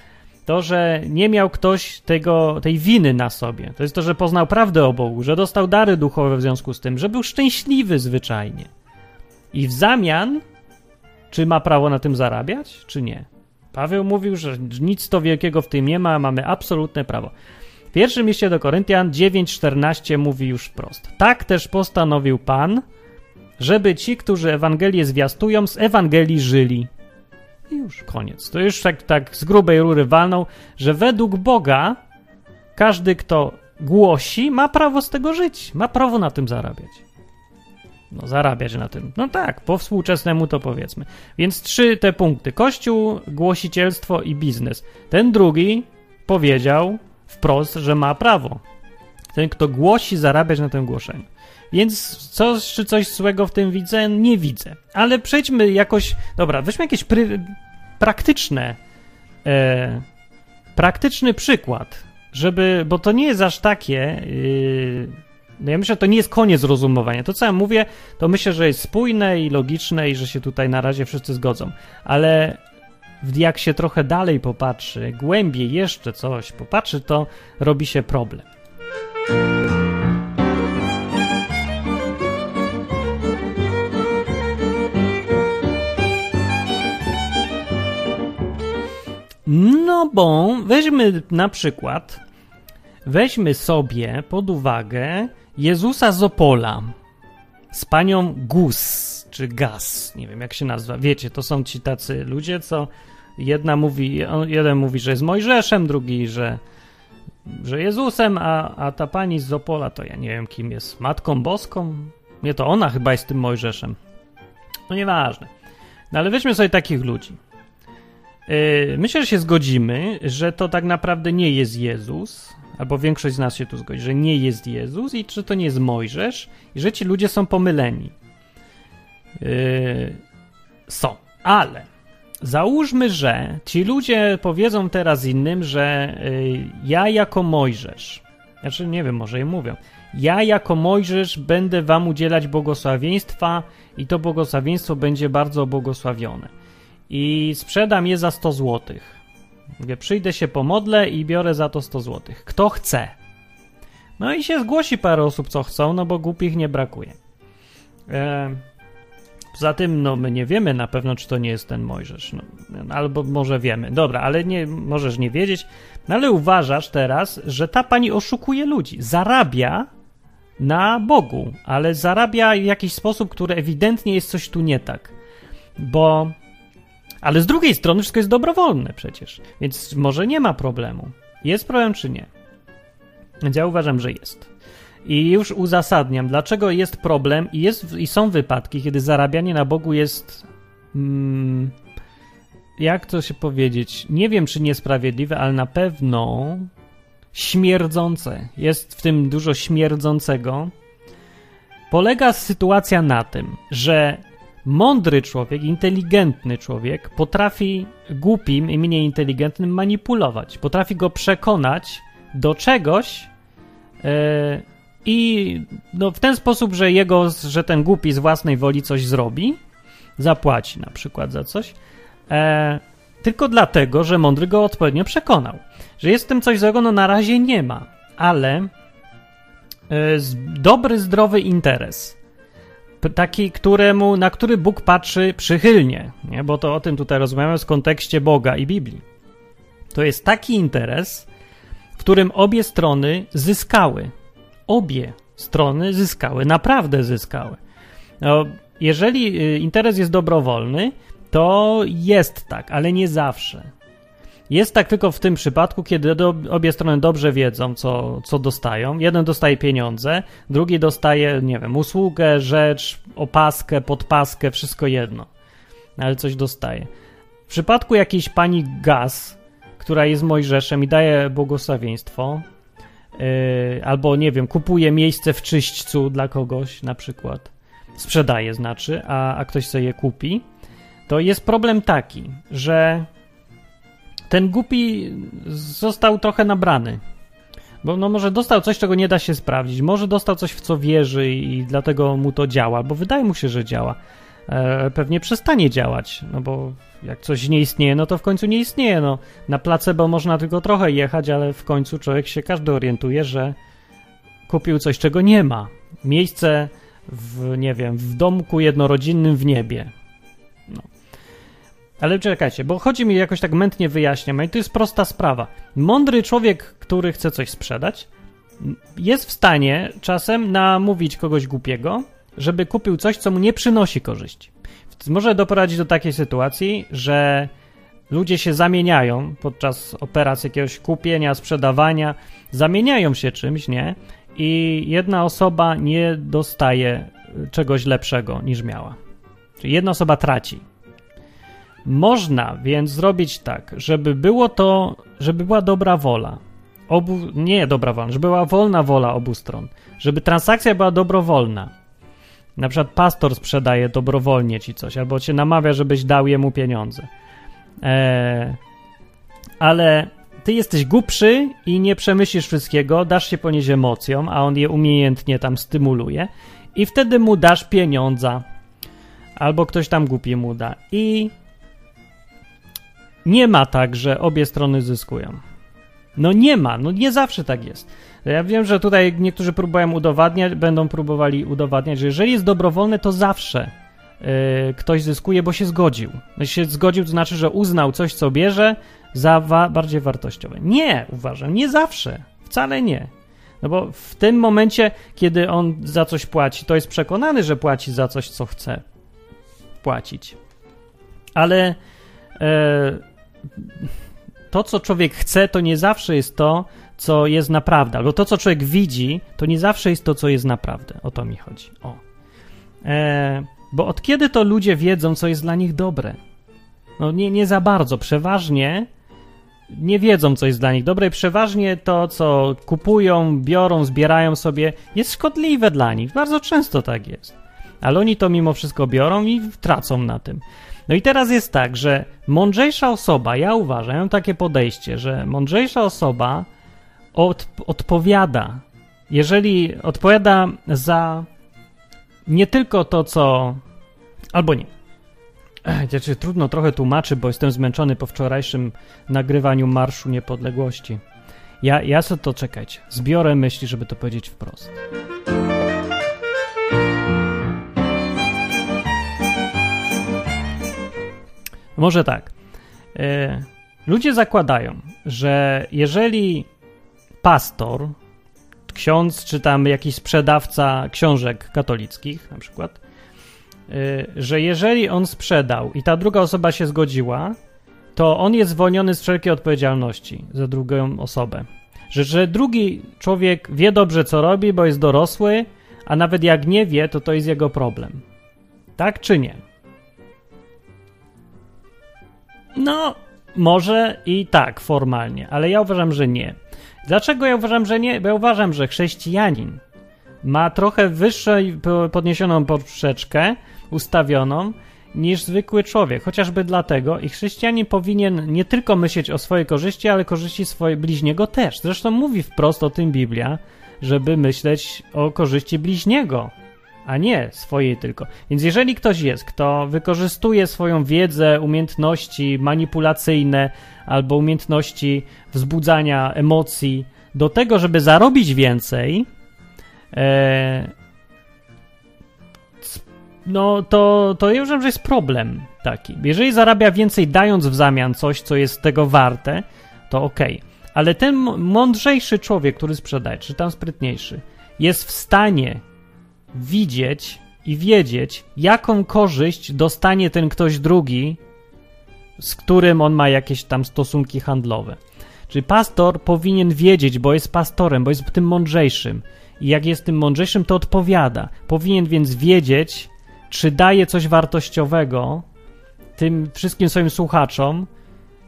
to, że nie miał ktoś tego, tej winy na sobie. To jest to, że poznał prawdę o Bogu, że dostał dary duchowe w związku z tym, że był szczęśliwy zwyczajnie. I w zamian, czy ma prawo na tym zarabiać, czy nie? Paweł mówił, że nic to wielkiego w tym nie ma, mamy absolutne prawo. W pierwszym liście do Koryntian 9:14 mówi już wprost. Tak też postanowił Pan, żeby ci, którzy Ewangelię zwiastują, z Ewangelii żyli. I już koniec. To już tak, tak z grubej rury walną, że według Boga każdy, kto głosi, ma prawo z tego żyć. Ma prawo na tym zarabiać. No, zarabiać na tym. No tak, po współczesnemu to powiedzmy. Więc trzy te punkty: Kościół, głosicielstwo i biznes. Ten drugi powiedział wprost, że ma prawo. Ten, kto głosi, zarabiać na tym głoszeniu. Więc coś, czy coś złego w tym widzę? Nie widzę. Ale przejdźmy jakoś. Dobra, weźmy jakieś pry, praktyczne. E, praktyczny przykład, żeby. Bo to nie jest aż takie. Yy, no ja myślę, że to nie jest koniec rozumowania. To, co ja mówię, to myślę, że jest spójne i logiczne i że się tutaj na razie wszyscy zgodzą. Ale jak się trochę dalej popatrzy, głębiej jeszcze coś popatrzy, to robi się problem. No bo weźmy na przykład, weźmy sobie pod uwagę Jezusa z Opola z panią Gus, czy Gas, nie wiem jak się nazywa. Wiecie, to są ci tacy ludzie, co jedna mówi, jeden mówi, że jest Mojżeszem, drugi, że, że Jezusem, a, a ta pani z Opola to ja nie wiem kim jest, Matką Boską? Nie, to ona chyba jest tym Mojżeszem. No nieważne. No ale weźmy sobie takich ludzi. Yy, myślę, że się zgodzimy, że to tak naprawdę nie jest Jezus, albo większość z nas się tu zgodzi, że nie jest Jezus i czy to nie jest Mojżesz, i że ci ludzie są pomyleni. Yy, są, ale załóżmy, że ci ludzie powiedzą teraz innym, że yy, ja jako Mojżesz, znaczy nie wiem, może im mówią, ja jako Mojżesz będę wam udzielać błogosławieństwa i to błogosławieństwo będzie bardzo błogosławione. I sprzedam je za 100 zł. Mówię, przyjdę się pomodlę i biorę za to 100 zł. Kto chce? No i się zgłosi parę osób, co chcą, no bo głupich nie brakuje. E, Poza tym, no, my nie wiemy na pewno, czy to nie jest ten Mojżesz. No, albo może wiemy. Dobra, ale nie, możesz nie wiedzieć. No, ale uważasz teraz, że ta pani oszukuje ludzi. Zarabia na Bogu, ale zarabia w jakiś sposób, który ewidentnie jest coś tu nie tak. Bo. Ale z drugiej strony wszystko jest dobrowolne przecież, więc może nie ma problemu. Jest problem, czy nie? Więc ja uważam, że jest. I już uzasadniam, dlaczego jest problem i, jest, i są wypadki, kiedy zarabianie na Bogu jest. Mm, jak to się powiedzieć? Nie wiem, czy niesprawiedliwe, ale na pewno śmierdzące. Jest w tym dużo śmierdzącego. Polega sytuacja na tym, że mądry człowiek, inteligentny człowiek potrafi głupim i mniej inteligentnym manipulować. Potrafi go przekonać do czegoś, yy, i no, w ten sposób, że jego, że ten głupi z własnej woli coś zrobi, zapłaci na przykład za coś, e, tylko dlatego, że mądry go odpowiednio przekonał. Że jest w tym coś złego, no na razie nie ma, ale e, dobry, zdrowy interes taki, któremu, na który Bóg patrzy przychylnie, nie? bo to o tym tutaj rozmawiamy w kontekście Boga i Biblii. To jest taki interes, w którym obie strony zyskały. Obie strony zyskały, naprawdę zyskały. No, jeżeli y, interes jest dobrowolny, to jest tak, ale nie zawsze. Jest tak tylko w tym przypadku, kiedy obie strony dobrze wiedzą, co, co dostają. Jeden dostaje pieniądze, drugi dostaje, nie wiem, usługę, rzecz, opaskę, podpaskę, wszystko jedno. Ale coś dostaje. W przypadku jakiejś pani Gaz, która jest Mojżeszem i daje błogosławieństwo, albo nie wiem, kupuje miejsce w czyśćcu dla kogoś na przykład, sprzedaje znaczy, a, a ktoś sobie je kupi, to jest problem taki, że ten głupi został trochę nabrany. Bo no może dostał coś, czego nie da się sprawdzić. Może dostał coś, w co wierzy i dlatego mu to działa, bo wydaje mu się, że działa. E, pewnie przestanie działać, no bo jak coś nie istnieje, no to w końcu nie istnieje. No, na placebo można tylko trochę jechać, ale w końcu człowiek się każdy orientuje, że kupił coś, czego nie ma. Miejsce w, nie wiem, w domku jednorodzinnym w niebie. No. Ale czekajcie, bo chodzi mi jakoś tak mętnie wyjaśniam, i to jest prosta sprawa. Mądry człowiek, który chce coś sprzedać, jest w stanie czasem namówić kogoś głupiego, żeby kupił coś, co mu nie przynosi korzyści. Może doprowadzić do takiej sytuacji, że ludzie się zamieniają podczas operacji jakiegoś kupienia, sprzedawania, zamieniają się czymś, nie? I jedna osoba nie dostaje czegoś lepszego niż miała. Czyli jedna osoba traci. Można więc zrobić tak, żeby było to, żeby była dobra wola. Obu, nie dobra wola, żeby była wolna wola obu stron. Żeby transakcja była dobrowolna. Na przykład pastor sprzedaje dobrowolnie ci coś, albo cię namawia, żebyś dał jemu pieniądze. Eee, ale ty jesteś głupszy i nie przemyślisz wszystkiego, dasz się ponieść emocjom, a on je umiejętnie tam stymuluje i wtedy mu dasz pieniądza. Albo ktoś tam głupi mu da. I nie ma tak, że obie strony zyskują. No nie ma, no nie zawsze tak jest. Ja wiem, że tutaj niektórzy próbują udowadniać, będą próbowali udowadniać, że jeżeli jest dobrowolne, to zawsze yy, ktoś zyskuje, bo się zgodził. Jeśli się zgodził, to znaczy, że uznał coś, co bierze, za wa bardziej wartościowe. Nie, uważam, nie zawsze. Wcale nie. No bo w tym momencie, kiedy on za coś płaci, to jest przekonany, że płaci za coś, co chce płacić. Ale e, to, co człowiek chce, to nie zawsze jest to, co jest naprawdę. Albo to, co człowiek widzi, to nie zawsze jest to, co jest naprawdę. O to mi chodzi. O. E, bo od kiedy to ludzie wiedzą, co jest dla nich dobre? No nie, nie za bardzo. Przeważnie nie wiedzą, co jest dla nich dobre i przeważnie to, co kupują, biorą, zbierają sobie, jest szkodliwe dla nich. Bardzo często tak jest. Ale oni to mimo wszystko biorą i tracą na tym. No i teraz jest tak, że mądrzejsza osoba, ja uważam, ja mam takie podejście, że mądrzejsza osoba od, odpowiada, jeżeli odpowiada za nie tylko to, co. albo nie. Znaczy, trudno trochę tłumaczy, bo jestem zmęczony po wczorajszym nagrywaniu Marszu Niepodległości. Ja, ja sobie to czekać. Zbiorę myśli, żeby to powiedzieć wprost. Może tak. E, ludzie zakładają, że jeżeli pastor, ksiądz, czy tam jakiś sprzedawca książek katolickich, na przykład, e, że jeżeli on sprzedał i ta druga osoba się zgodziła, to on jest zwolniony z wszelkiej odpowiedzialności za drugą osobę. Że, że drugi człowiek wie dobrze, co robi, bo jest dorosły, a nawet jak nie wie, to to jest jego problem. Tak czy nie? No, może i tak formalnie, ale ja uważam, że nie. Dlaczego ja uważam, że nie? Bo ja uważam, że chrześcijanin ma trochę wyższą podniesioną poprzeczkę ustawioną niż zwykły człowiek. Chociażby dlatego i chrześcijanin powinien nie tylko myśleć o swojej korzyści, ale korzyści swojej bliźniego też. Zresztą mówi wprost o tym Biblia, żeby myśleć o korzyści bliźniego a nie swojej tylko. Więc jeżeli ktoś jest, kto wykorzystuje swoją wiedzę, umiejętności manipulacyjne albo umiejętności wzbudzania emocji do tego, żeby zarobić więcej, e, no to, to uważam, że jest problem taki. Jeżeli zarabia więcej dając w zamian coś, co jest tego warte, to okej. Okay. Ale ten mądrzejszy człowiek, który sprzedaje, czy tam sprytniejszy, jest w stanie widzieć i wiedzieć, jaką korzyść dostanie ten ktoś drugi, z którym on ma jakieś tam stosunki handlowe. Czyli pastor powinien wiedzieć, bo jest pastorem, bo jest tym mądrzejszym. I jak jest tym mądrzejszym, to odpowiada. Powinien więc wiedzieć, czy daje coś wartościowego tym wszystkim swoim słuchaczom,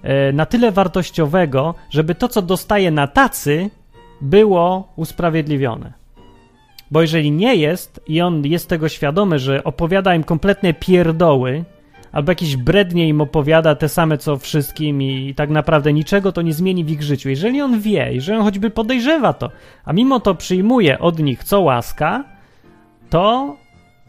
e, na tyle wartościowego, żeby to, co dostaje na tacy, było usprawiedliwione. Bo jeżeli nie jest i on jest tego świadomy, że opowiada im kompletne pierdoły, albo jakieś brednie im opowiada te same co wszystkim i tak naprawdę niczego to nie zmieni w ich życiu. Jeżeli on wie, jeżeli on choćby podejrzewa to, a mimo to przyjmuje od nich co łaska, to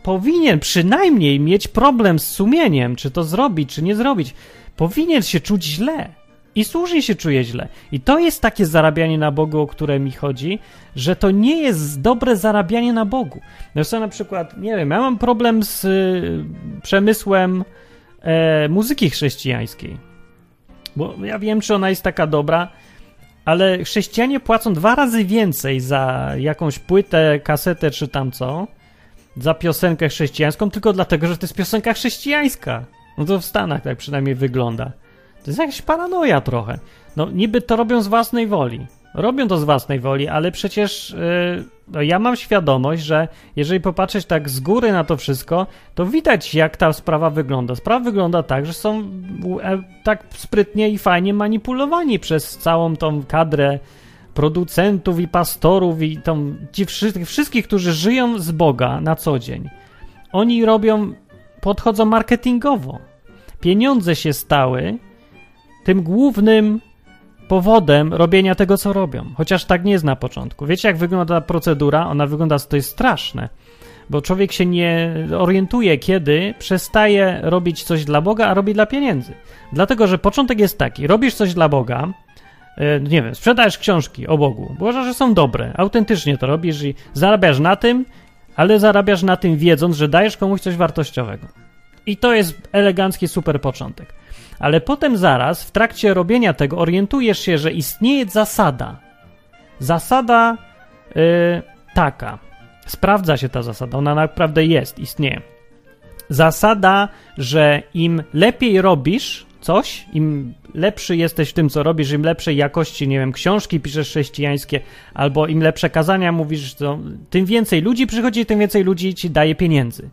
powinien przynajmniej mieć problem z sumieniem, czy to zrobić, czy nie zrobić. Powinien się czuć źle. I słusznie się czuje źle. I to jest takie zarabianie na Bogu, o które mi chodzi, że to nie jest dobre zarabianie na Bogu. Zresztą na przykład, nie wiem, ja mam problem z y, przemysłem e, muzyki chrześcijańskiej. Bo ja wiem, czy ona jest taka dobra, ale chrześcijanie płacą dwa razy więcej za jakąś płytę, kasetę czy tam co, za piosenkę chrześcijańską, tylko dlatego, że to jest piosenka chrześcijańska. No to w Stanach tak przynajmniej wygląda. To jest jakaś paranoja trochę. No niby to robią z własnej woli. Robią to z własnej woli, ale przecież yy, ja mam świadomość, że jeżeli popatrzeć tak z góry na to wszystko, to widać, jak ta sprawa wygląda. Sprawa wygląda tak, że są e, tak sprytnie i fajnie manipulowani przez całą tą kadrę producentów i pastorów i tą, ci wszystkich, wszystkich, którzy żyją z Boga na co dzień. Oni robią, podchodzą marketingowo. Pieniądze się stały tym głównym powodem robienia tego, co robią. Chociaż tak nie jest na początku. Wiecie, jak wygląda procedura? Ona wygląda, to jest straszne, bo człowiek się nie orientuje, kiedy przestaje robić coś dla Boga, a robi dla pieniędzy. Dlatego, że początek jest taki: robisz coś dla Boga, e, nie wiem, sprzedajesz książki o Bogu, uważasz, że są dobre, autentycznie to robisz i zarabiasz na tym, ale zarabiasz na tym wiedząc, że dajesz komuś coś wartościowego. I to jest elegancki, super początek ale potem zaraz w trakcie robienia tego orientujesz się, że istnieje zasada. Zasada yy, taka. Sprawdza się ta zasada, ona naprawdę jest, istnieje. Zasada, że im lepiej robisz coś, im lepszy jesteś w tym, co robisz, im lepszej jakości, nie wiem, książki piszesz chrześcijańskie, albo im lepsze kazania mówisz, to tym więcej ludzi przychodzi, tym więcej ludzi ci daje pieniędzy.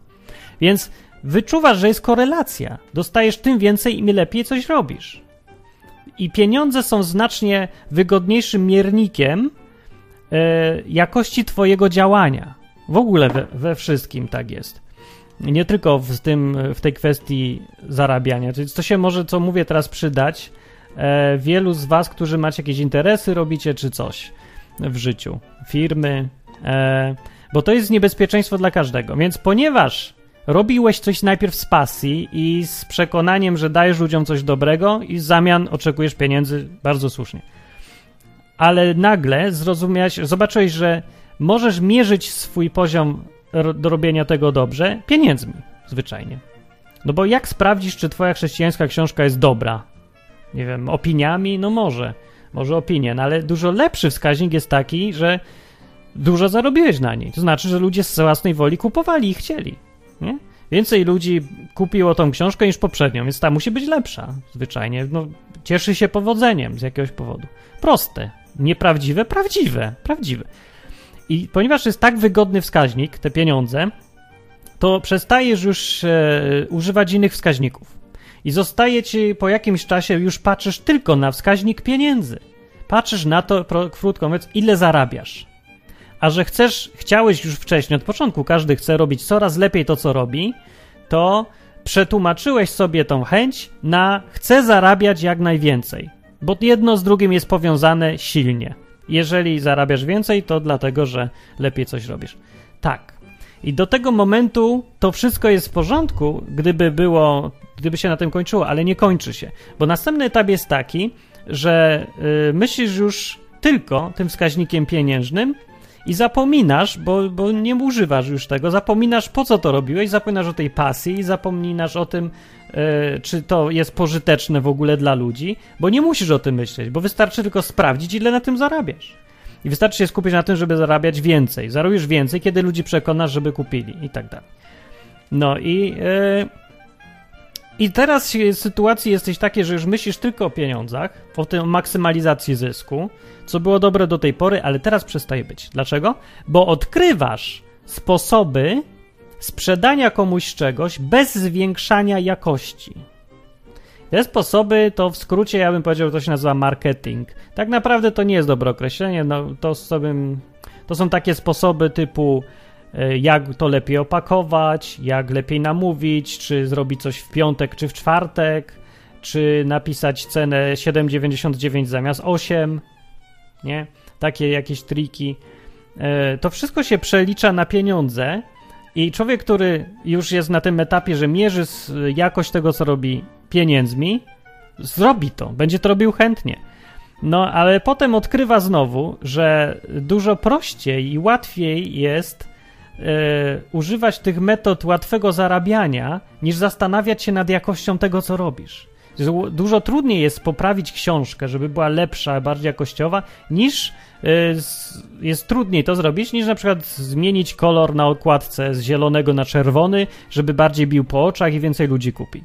Więc wyczuwasz, że jest korelacja. Dostajesz tym więcej, im lepiej coś robisz. I pieniądze są znacznie wygodniejszym miernikiem e, jakości Twojego działania. W ogóle we, we, wszystkim tak jest. Nie tylko w, tym, w tej kwestii zarabiania. To się może, co mówię teraz, przydać e, wielu z Was, którzy macie jakieś interesy, robicie czy coś w życiu, firmy, e, bo to jest niebezpieczeństwo dla każdego. Więc ponieważ robiłeś coś najpierw z pasji i z przekonaniem, że dajesz ludziom coś dobrego i w zamian oczekujesz pieniędzy, bardzo słusznie. Ale nagle zrozumiałeś, zobaczyłeś, że możesz mierzyć swój poziom do robienia tego dobrze pieniędzmi, zwyczajnie. No bo jak sprawdzisz, czy twoja chrześcijańska książka jest dobra? Nie wiem, opiniami? No może. Może opinie, no ale dużo lepszy wskaźnik jest taki, że dużo zarobiłeś na niej. To znaczy, że ludzie z własnej woli kupowali i chcieli. Nie? Więcej ludzi kupiło tą książkę niż poprzednią, więc ta musi być lepsza zwyczajnie. No, cieszy się powodzeniem z jakiegoś powodu. Proste. Nieprawdziwe, prawdziwe. Prawdziwe. I ponieważ jest tak wygodny wskaźnik, te pieniądze, to przestajesz już e, używać innych wskaźników. I zostaje ci po jakimś czasie, już patrzysz tylko na wskaźnik pieniędzy. Patrzysz na to, krótko mówiąc, ile zarabiasz a że chcesz, chciałeś już wcześniej, od początku każdy chce robić coraz lepiej to, co robi, to przetłumaczyłeś sobie tą chęć na chcę zarabiać jak najwięcej, bo jedno z drugim jest powiązane silnie. Jeżeli zarabiasz więcej, to dlatego, że lepiej coś robisz. Tak. I do tego momentu to wszystko jest w porządku, gdyby było, gdyby się na tym kończyło, ale nie kończy się. Bo następny etap jest taki, że yy, myślisz już tylko tym wskaźnikiem pieniężnym i zapominasz, bo, bo nie używasz już tego, zapominasz po co to robiłeś, zapominasz o tej pasji, zapominasz o tym, yy, czy to jest pożyteczne w ogóle dla ludzi, bo nie musisz o tym myśleć, bo wystarczy tylko sprawdzić, ile na tym zarabiasz. I wystarczy się skupić na tym, żeby zarabiać więcej. Zarobisz więcej, kiedy ludzi przekonasz, żeby kupili i tak dalej. No i... Yy, i teraz w sytuacji jesteś takie, że już myślisz tylko o pieniądzach, o tym maksymalizacji zysku, co było dobre do tej pory, ale teraz przestaje być. Dlaczego? Bo odkrywasz sposoby sprzedania komuś czegoś bez zwiększania jakości. Te sposoby to w skrócie ja bym powiedział, to się nazywa marketing. Tak naprawdę to nie jest dobre określenie, no to sobie, to są takie sposoby typu jak to lepiej opakować, jak lepiej namówić, czy zrobić coś w piątek czy w czwartek, czy napisać cenę 7,99 zamiast 8, nie? Takie jakieś triki. E, to wszystko się przelicza na pieniądze i człowiek, który już jest na tym etapie, że mierzy jakość tego, co robi pieniędzmi, zrobi to, będzie to robił chętnie. No, ale potem odkrywa znowu, że dużo prościej i łatwiej jest e, używać tych metod łatwego zarabiania, niż zastanawiać się nad jakością tego, co robisz. Dużo trudniej jest poprawić książkę, żeby była lepsza, bardziej jakościowa, niż e, jest trudniej to zrobić, niż na przykład zmienić kolor na okładce z zielonego na czerwony, żeby bardziej bił po oczach i więcej ludzi kupi.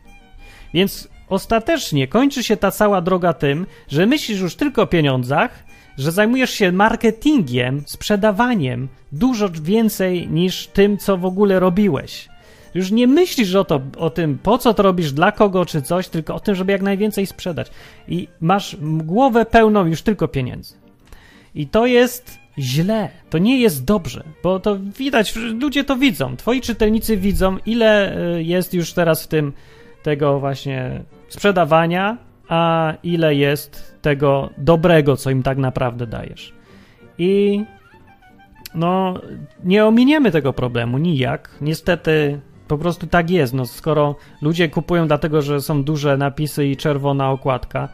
Więc ostatecznie kończy się ta cała droga tym, że myślisz już tylko o pieniądzach, że zajmujesz się marketingiem, sprzedawaniem dużo więcej niż tym, co w ogóle robiłeś. Już nie myślisz o, to, o tym, po co to robisz, dla kogo czy coś, tylko o tym, żeby jak najwięcej sprzedać. I masz głowę pełną już tylko pieniędzy. I to jest źle, to nie jest dobrze, bo to widać, ludzie to widzą, twoi czytelnicy widzą, ile y, jest już teraz w tym tego właśnie sprzedawania, a ile jest tego dobrego, co im tak naprawdę dajesz. I no, nie ominiemy tego problemu nijak. Niestety, po prostu tak jest. No, skoro ludzie kupują dlatego, że są duże napisy i czerwona okładka,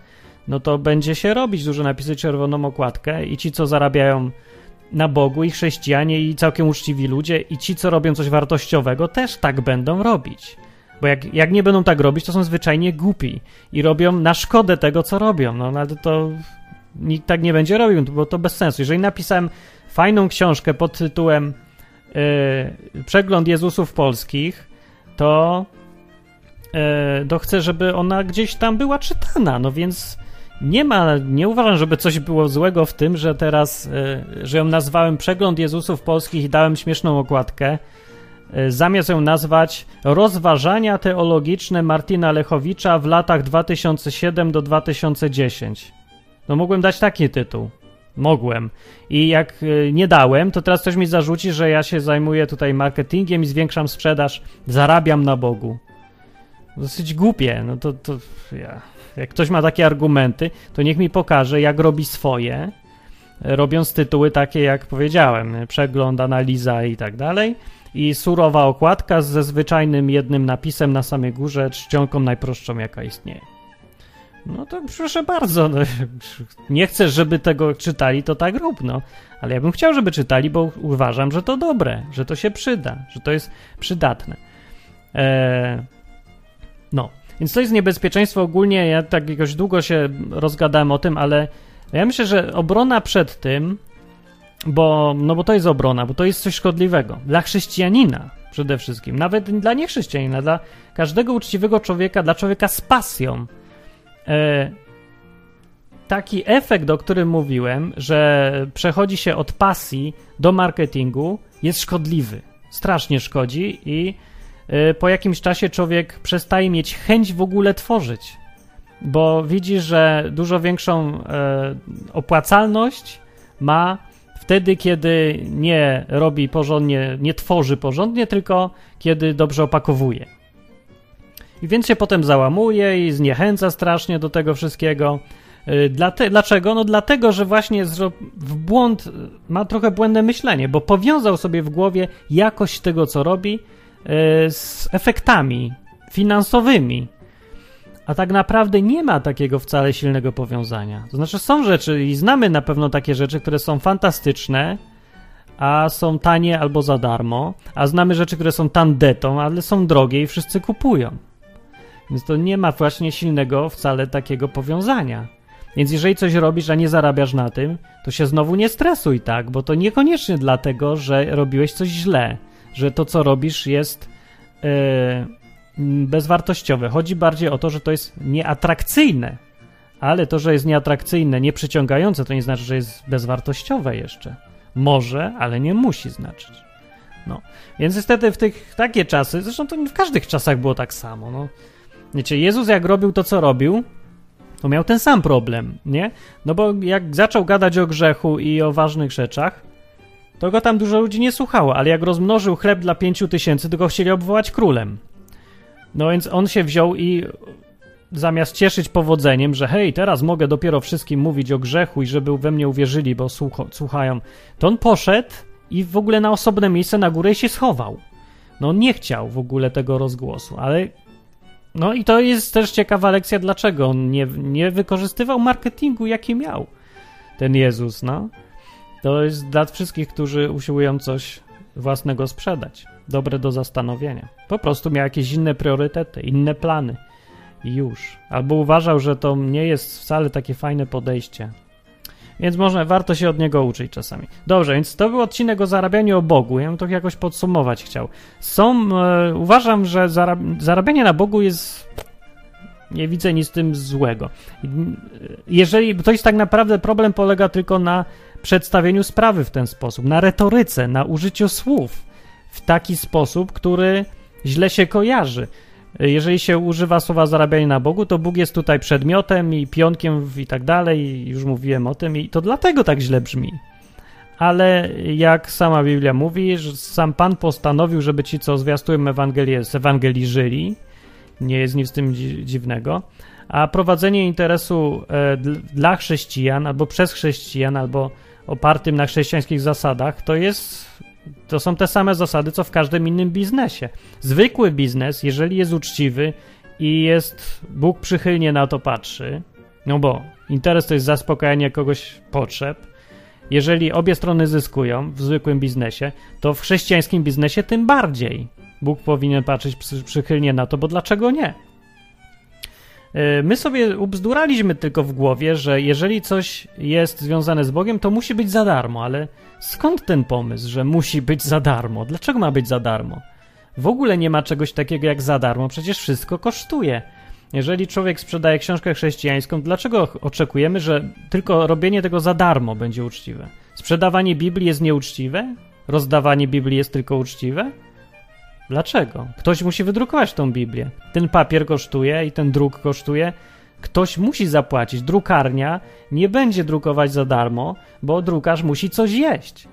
no to będzie się robić duże napisy, czerwoną okładkę i ci, co zarabiają na Bogu, i chrześcijanie, i całkiem uczciwi ludzie, i ci, co robią coś wartościowego, też tak będą robić. Bo jak, jak nie będą tak robić, to są zwyczajnie głupi i robią na szkodę tego, co robią. No, no ale to nikt tak nie będzie robił, bo to bez sensu. Jeżeli napisałem fajną książkę pod tytułem yy, Przegląd Jezusów Polskich, to, yy, to chcę, żeby ona gdzieś tam była czytana. No więc nie ma, nie uważam, żeby coś było złego w tym, że teraz, yy, że ją nazwałem Przegląd Jezusów Polskich i dałem śmieszną okładkę zamiast ją nazwać Rozważania teologiczne Martina Lechowicza w latach 2007 do 2010. No mogłem dać taki tytuł. Mogłem. I jak e, nie dałem, to teraz ktoś mi zarzuci, że ja się zajmuję tutaj marketingiem i zwiększam sprzedaż, zarabiam na Bogu. Dosyć głupie. No to, to ja. Jak ktoś ma takie argumenty, to niech mi pokaże, jak robi swoje, robiąc tytuły takie, jak powiedziałem, przegląd, analiza i tak dalej i surowa okładka ze zwyczajnym jednym napisem na samej górze, czcionką najprostszą, jaka istnieje. No to proszę bardzo, no, nie chcesz, żeby tego czytali, to tak rób, no. Ale ja bym chciał, żeby czytali, bo uważam, że to dobre, że to się przyda, że to jest przydatne. Eee, no, więc to jest niebezpieczeństwo ogólnie, ja tak jakoś długo się rozgadałem o tym, ale ja myślę, że obrona przed tym bo, no bo to jest obrona, bo to jest coś szkodliwego. Dla chrześcijanina przede wszystkim, nawet dla niechrześcijanina, dla każdego uczciwego człowieka, dla człowieka z pasją. E, taki efekt, o którym mówiłem, że przechodzi się od pasji do marketingu, jest szkodliwy. Strasznie szkodzi i e, po jakimś czasie człowiek przestaje mieć chęć w ogóle tworzyć, bo widzi, że dużo większą e, opłacalność ma wtedy, kiedy nie robi porządnie, nie tworzy porządnie, tylko kiedy dobrze opakowuje. I więc się potem załamuje i zniechęca strasznie do tego wszystkiego. Y, dlaczego? No dlatego, że właśnie w błąd, ma trochę błędne myślenie, bo powiązał sobie w głowie jakość tego, co robi y, z efektami finansowymi. A tak naprawdę nie ma takiego wcale silnego powiązania. To znaczy, są rzeczy i znamy na pewno takie rzeczy, które są fantastyczne, a są tanie albo za darmo, a znamy rzeczy, które są tandetą, ale są drogie i wszyscy kupują. Więc to nie ma właśnie silnego wcale takiego powiązania. Więc jeżeli coś robisz, a nie zarabiasz na tym, to się znowu nie stresuj tak, bo to niekoniecznie dlatego, że robiłeś coś źle, że to, co robisz, jest yy, bezwartościowe. Chodzi bardziej o to, że to jest nieatrakcyjne. Ale to, że jest nieatrakcyjne, nieprzyciągające, to nie znaczy, że jest bezwartościowe jeszcze. Może, ale nie musi znaczyć. No. Więc niestety w tych takie czasy, zresztą to w każdych czasach było tak samo. No. Wiecie, Jezus jak robił to, co robił, to miał ten sam problem, nie? No bo jak zaczął gadać o grzechu i o ważnych rzeczach, to go tam dużo ludzi nie słuchało, ale jak rozmnożył chleb dla pięciu tysięcy, to go chcieli obwołać królem. No więc on się wziął i zamiast cieszyć powodzeniem, że hej, teraz mogę dopiero wszystkim mówić o grzechu i żeby we mnie uwierzyli, bo słuchają, to on poszedł i w ogóle na osobne miejsce na górę się schował. No on nie chciał w ogóle tego rozgłosu, ale no i to jest też ciekawa lekcja, dlaczego on nie, nie wykorzystywał marketingu, jaki miał ten Jezus, no. To jest dla wszystkich, którzy usiłują coś własnego sprzedać. Dobre do zastanowienia. Po prostu miał jakieś inne priorytety, inne plany i już. Albo uważał, że to nie jest wcale takie fajne podejście. Więc może warto się od niego uczyć czasami. Dobrze, więc to był odcinek o zarabianiu o Bogu. Ja bym to jakoś podsumować chciał. Są, e, uważam, że zarab zarabianie na Bogu jest. Nie widzę nic z tym złego. Jeżeli to jest tak naprawdę problem polega tylko na przedstawieniu sprawy w ten sposób, na retoryce, na użyciu słów w taki sposób, który źle się kojarzy. Jeżeli się używa słowa zarabianie na Bogu, to Bóg jest tutaj przedmiotem i pionkiem i tak dalej, już mówiłem o tym, i to dlatego tak źle brzmi. Ale jak sama Biblia mówi, że sam Pan postanowił, żeby ci, co zwiastują Ewangelię, zewangeliżyli, nie jest nic w tym dziwnego, a prowadzenie interesu e, dla chrześcijan, albo przez chrześcijan, albo opartym na chrześcijańskich zasadach, to jest to są te same zasady, co w każdym innym biznesie. Zwykły biznes, jeżeli jest uczciwy i jest, Bóg przychylnie na to patrzy, no bo interes to jest zaspokajanie kogoś potrzeb, jeżeli obie strony zyskują w zwykłym biznesie, to w chrześcijańskim biznesie tym bardziej Bóg powinien patrzeć przychylnie na to, bo dlaczego nie? E, my sobie ubzduraliśmy tylko w głowie, że jeżeli coś jest związane z Bogiem, to musi być za darmo, ale skąd ten pomysł, że musi być za darmo? Dlaczego ma być za darmo? W ogóle nie ma czegoś takiego jak za darmo, przecież wszystko kosztuje. Jeżeli człowiek sprzedaje książkę chrześcijańską, dlaczego oczekujemy, że tylko robienie tego za darmo będzie uczciwe? Sprzedawanie Biblii jest nieuczciwe? Rozdawanie Biblii jest tylko uczciwe? Dlaczego? Ktoś musi wydrukować tą Biblię. Ten papier kosztuje i ten druk kosztuje. Ktoś musi zapłacić. Drukarnia nie będzie drukować za darmo, bo drukarz musi coś jeść.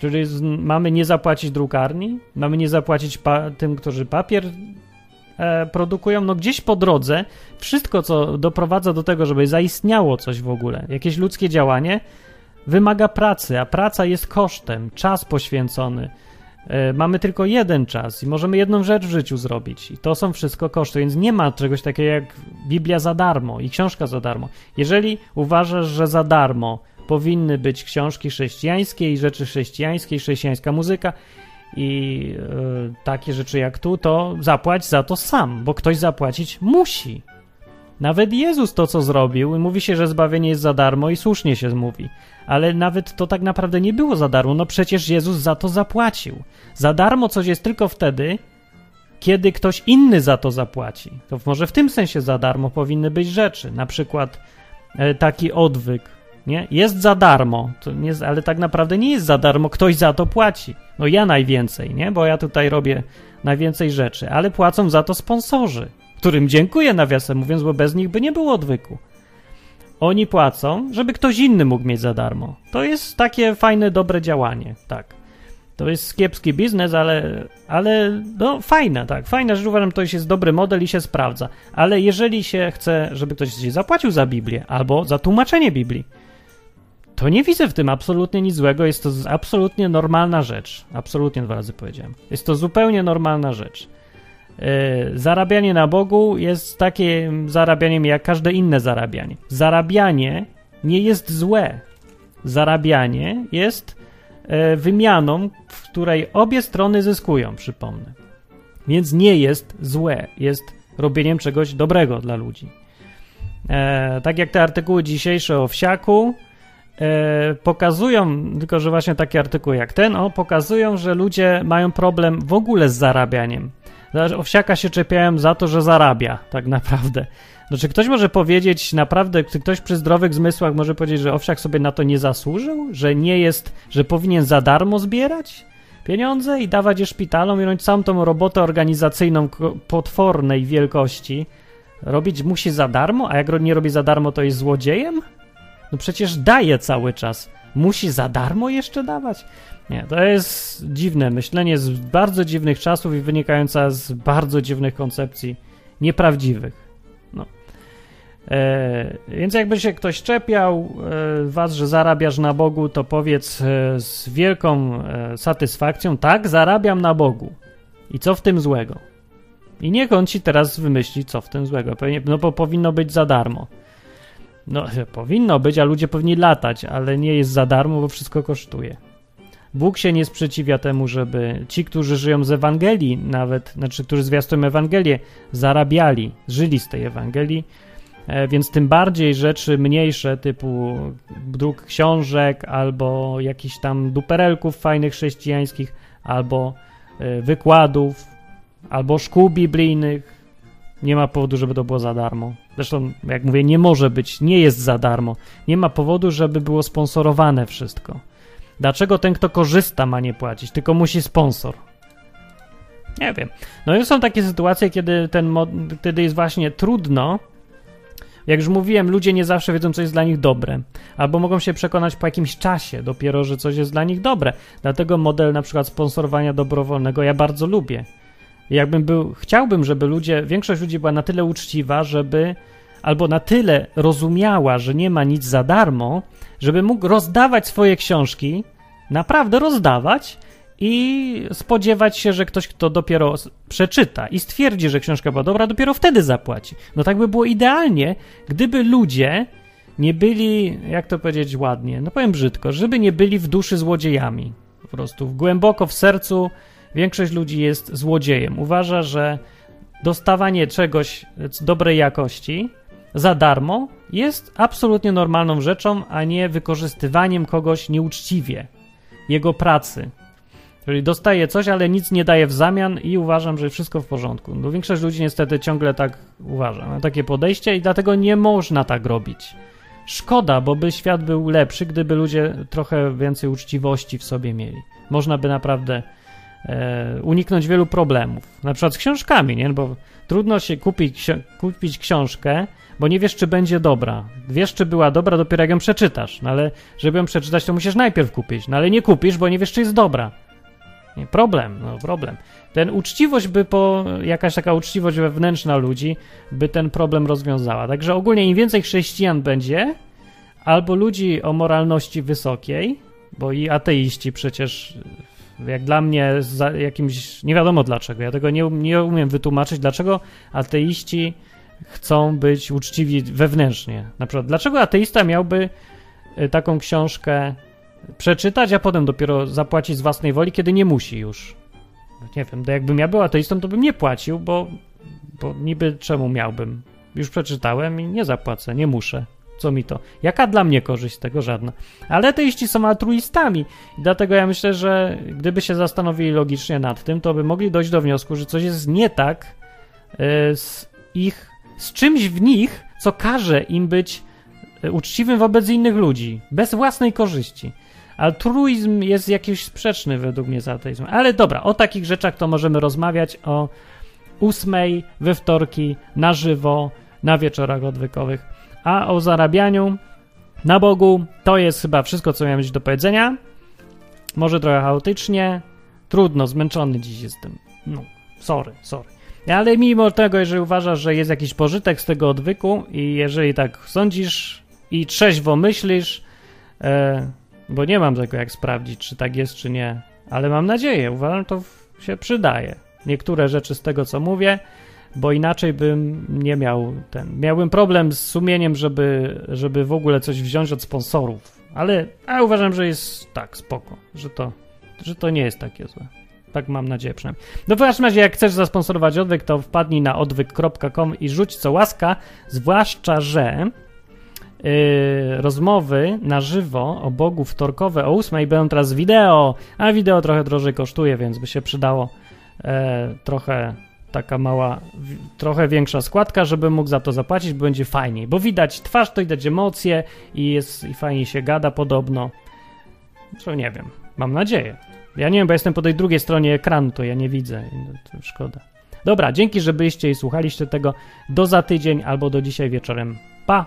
Czyli mamy nie zapłacić drukarni? Mamy nie zapłacić tym, którzy papier e, produkują? No gdzieś po drodze wszystko, co doprowadza do tego, żeby zaistniało coś w ogóle, jakieś ludzkie działanie, wymaga pracy, a praca jest kosztem, czas poświęcony, mamy tylko jeden czas i możemy jedną rzecz w życiu zrobić. I to są wszystko koszty, więc nie ma czegoś takiego jak Biblia za darmo i książka za darmo. Jeżeli uważasz, że za darmo powinny być książki chrześcijańskie i rzeczy chrześcijańskie, chrześcijańska muzyka i yy, takie rzeczy jak tu, to zapłać za to sam, bo ktoś zapłacić musi. Nawet Jezus to, co zrobił, mówi się, że zbawienie jest za darmo i słusznie się mówi. Ale nawet to tak naprawdę nie było za darmo, no przecież Jezus za to zapłacił. Za darmo coś jest tylko wtedy, kiedy ktoś inny za to zapłaci. To może w tym sensie za darmo powinny być rzeczy, na przykład e, taki odwyk, nie? Jest za darmo, nie, ale tak naprawdę nie jest za darmo, ktoś za to płaci. No ja najwięcej, nie? Bo ja tutaj robię najwięcej rzeczy, ale płacą za to sponsorzy którym dziękuję nawiasem mówiąc, bo bez nich by nie było odwyku. Oni płacą, żeby ktoś inny mógł mieć za darmo. To jest takie fajne, dobre działanie, tak. To jest kiepski biznes, ale, ale no fajne, tak. Fajne, że uważam, to jest dobry model i się sprawdza. Ale jeżeli się chce, żeby ktoś zapłacił za Biblię albo za tłumaczenie Biblii, to nie widzę w tym absolutnie nic złego. Jest to absolutnie normalna rzecz. Absolutnie dwa razy powiedziałem. Jest to zupełnie normalna rzecz. E, zarabianie na Bogu jest takim zarabianiem jak każde inne zarabianie. Zarabianie nie jest złe. Zarabianie jest e, wymianą, w której obie strony zyskują, przypomnę. Więc nie jest złe, jest robieniem czegoś dobrego dla ludzi. E, tak jak te artykuły dzisiejsze o wsiaku e, pokazują, tylko że właśnie takie artykuły jak ten, o, pokazują, że ludzie mają problem w ogóle z zarabianiem. Owsiaka się czepiają za to, że zarabia, tak naprawdę. No, czy ktoś może powiedzieć naprawdę, ktoś przy zdrowych zmysłach może powiedzieć, że owsiak sobie na to nie zasłużył? Że nie jest, że powinien za darmo zbierać pieniądze i dawać je szpitalom i robić całą tą robotę organizacyjną potwornej wielkości? Robić musi za darmo, a jak nie robi za darmo, to jest złodziejem? No przecież daje cały czas. Musi za darmo jeszcze dawać? Nie, to jest dziwne myślenie z bardzo dziwnych czasów i wynikająca z bardzo dziwnych koncepcji, nieprawdziwych. No. E, więc jakby się ktoś czepiał e, was, że zarabiasz na Bogu, to powiedz e, z wielką e, satysfakcją, tak, zarabiam na Bogu. I co w tym złego? I niech on ci teraz wymyśli, co w tym złego. No bo powinno być za darmo. No, powinno być, a ludzie powinni latać, ale nie jest za darmo, bo wszystko kosztuje. Bóg się nie sprzeciwia temu, żeby ci, którzy żyją z Ewangelii, nawet, znaczy, którzy zwiastują Ewangelię, zarabiali, żyli z tej Ewangelii, e, więc tym bardziej rzeczy mniejsze, typu druk książek, albo jakichś tam duperelków fajnych chrześcijańskich, albo e, wykładów, albo szkół biblijnych, nie ma powodu, żeby to było za darmo. Zresztą, jak mówię, nie może być, nie jest za darmo. Nie ma powodu, żeby było sponsorowane wszystko. Dlaczego ten, kto korzysta, ma nie płacić, tylko musi sponsor? Nie wiem. No i są takie sytuacje, kiedy ten wtedy jest właśnie trudno. Jak już mówiłem, ludzie nie zawsze wiedzą, co jest dla nich dobre, albo mogą się przekonać po jakimś czasie dopiero, że coś jest dla nich dobre. Dlatego model na przykład sponsorowania dobrowolnego ja bardzo lubię. Jakbym był, chciałbym, żeby ludzie, większość ludzi była na tyle uczciwa, żeby albo na tyle rozumiała, że nie ma nic za darmo, żeby mógł rozdawać swoje książki, naprawdę rozdawać i spodziewać się, że ktoś, kto dopiero przeczyta i stwierdzi, że książka była dobra, dopiero wtedy zapłaci. No tak by było idealnie, gdyby ludzie nie byli, jak to powiedzieć ładnie, no powiem brzydko, żeby nie byli w duszy złodziejami. Po prostu głęboko w sercu większość ludzi jest złodziejem. Uważa, że dostawanie czegoś dobrej jakości za darmo jest absolutnie normalną rzeczą, a nie wykorzystywaniem kogoś nieuczciwie, jego pracy. Czyli dostaje coś, ale nic nie daje w zamian i uważam, że wszystko w porządku. No, większość ludzi niestety ciągle tak uważa, ma takie podejście i dlatego nie można tak robić. Szkoda, bo by świat był lepszy, gdyby ludzie trochę więcej uczciwości w sobie mieli. Można by naprawdę uniknąć wielu problemów. Na przykład z książkami, nie? Bo trudno się kupić, kupić książkę, bo nie wiesz, czy będzie dobra. Wiesz, czy była dobra dopiero jak ją przeczytasz, no ale żeby ją przeczytać, to musisz najpierw kupić, no ale nie kupisz, bo nie wiesz, czy jest dobra. Nie, problem, no problem. Ten uczciwość by po, jakaś taka uczciwość wewnętrzna ludzi by ten problem rozwiązała. Także ogólnie im więcej chrześcijan będzie, albo ludzi o moralności wysokiej, bo i ateiści przecież jak dla mnie jakimś, nie wiadomo dlaczego, ja tego nie, nie umiem wytłumaczyć, dlaczego ateiści chcą być uczciwi wewnętrznie. Na przykład, dlaczego ateista miałby y, taką książkę przeczytać, a potem dopiero zapłacić z własnej woli, kiedy nie musi już? Nie wiem, to jakbym ja był ateistą, to bym nie płacił, bo, bo niby czemu miałbym? Już przeczytałem i nie zapłacę, nie muszę. Co mi to? Jaka dla mnie korzyść z tego? Żadna. Ale ateiści są altruistami dlatego ja myślę, że gdyby się zastanowili logicznie nad tym, to by mogli dojść do wniosku, że coś jest nie tak y, z ich z czymś w nich, co każe im być e, uczciwym wobec innych ludzi, bez własnej korzyści. Altruizm jest jakiś sprzeczny według mnie z ateizmem. Ale dobra, o takich rzeczach to możemy rozmawiać o ósmej we wtorki na żywo na wieczorach odwykowych. A o zarabianiu na Bogu to jest chyba wszystko, co miałem do powiedzenia. Może trochę chaotycznie. Trudno, zmęczony dziś jestem. No, sorry, sorry. Ale mimo tego, jeżeli uważasz, że jest jakiś pożytek z tego odwyku i jeżeli tak sądzisz i trzeźwo myślisz, e, bo nie mam tego jak sprawdzić, czy tak jest, czy nie, ale mam nadzieję, uważam, to się przydaje. Niektóre rzeczy z tego, co mówię, bo inaczej bym nie miał ten. Miałbym problem z sumieniem, żeby, żeby w ogóle coś wziąć od sponsorów Ale uważam, że jest tak, spoko, że to, że to nie jest takie złe. Tak mam nadzieję przynajmniej. No w każdym razie, jak chcesz zasponsorować odwyk, to wpadnij na odwyk.com i rzuć co łaska, zwłaszcza, że yy, rozmowy na żywo o Bogu wtorkowe o 8 będą teraz wideo, a wideo trochę drożej kosztuje, więc by się przydało e, trochę taka mała, trochę większa składka, żeby mógł za to zapłacić, bo będzie fajniej, bo widać twarz, to widać emocje i jest i fajnie się gada podobno. Co nie wiem, mam nadzieję. Ja nie wiem, bo jestem po tej drugiej stronie ekranu, to ja nie widzę. To szkoda. Dobra, dzięki, że byliście i słuchaliście tego. Do za tydzień albo do dzisiaj wieczorem. Pa!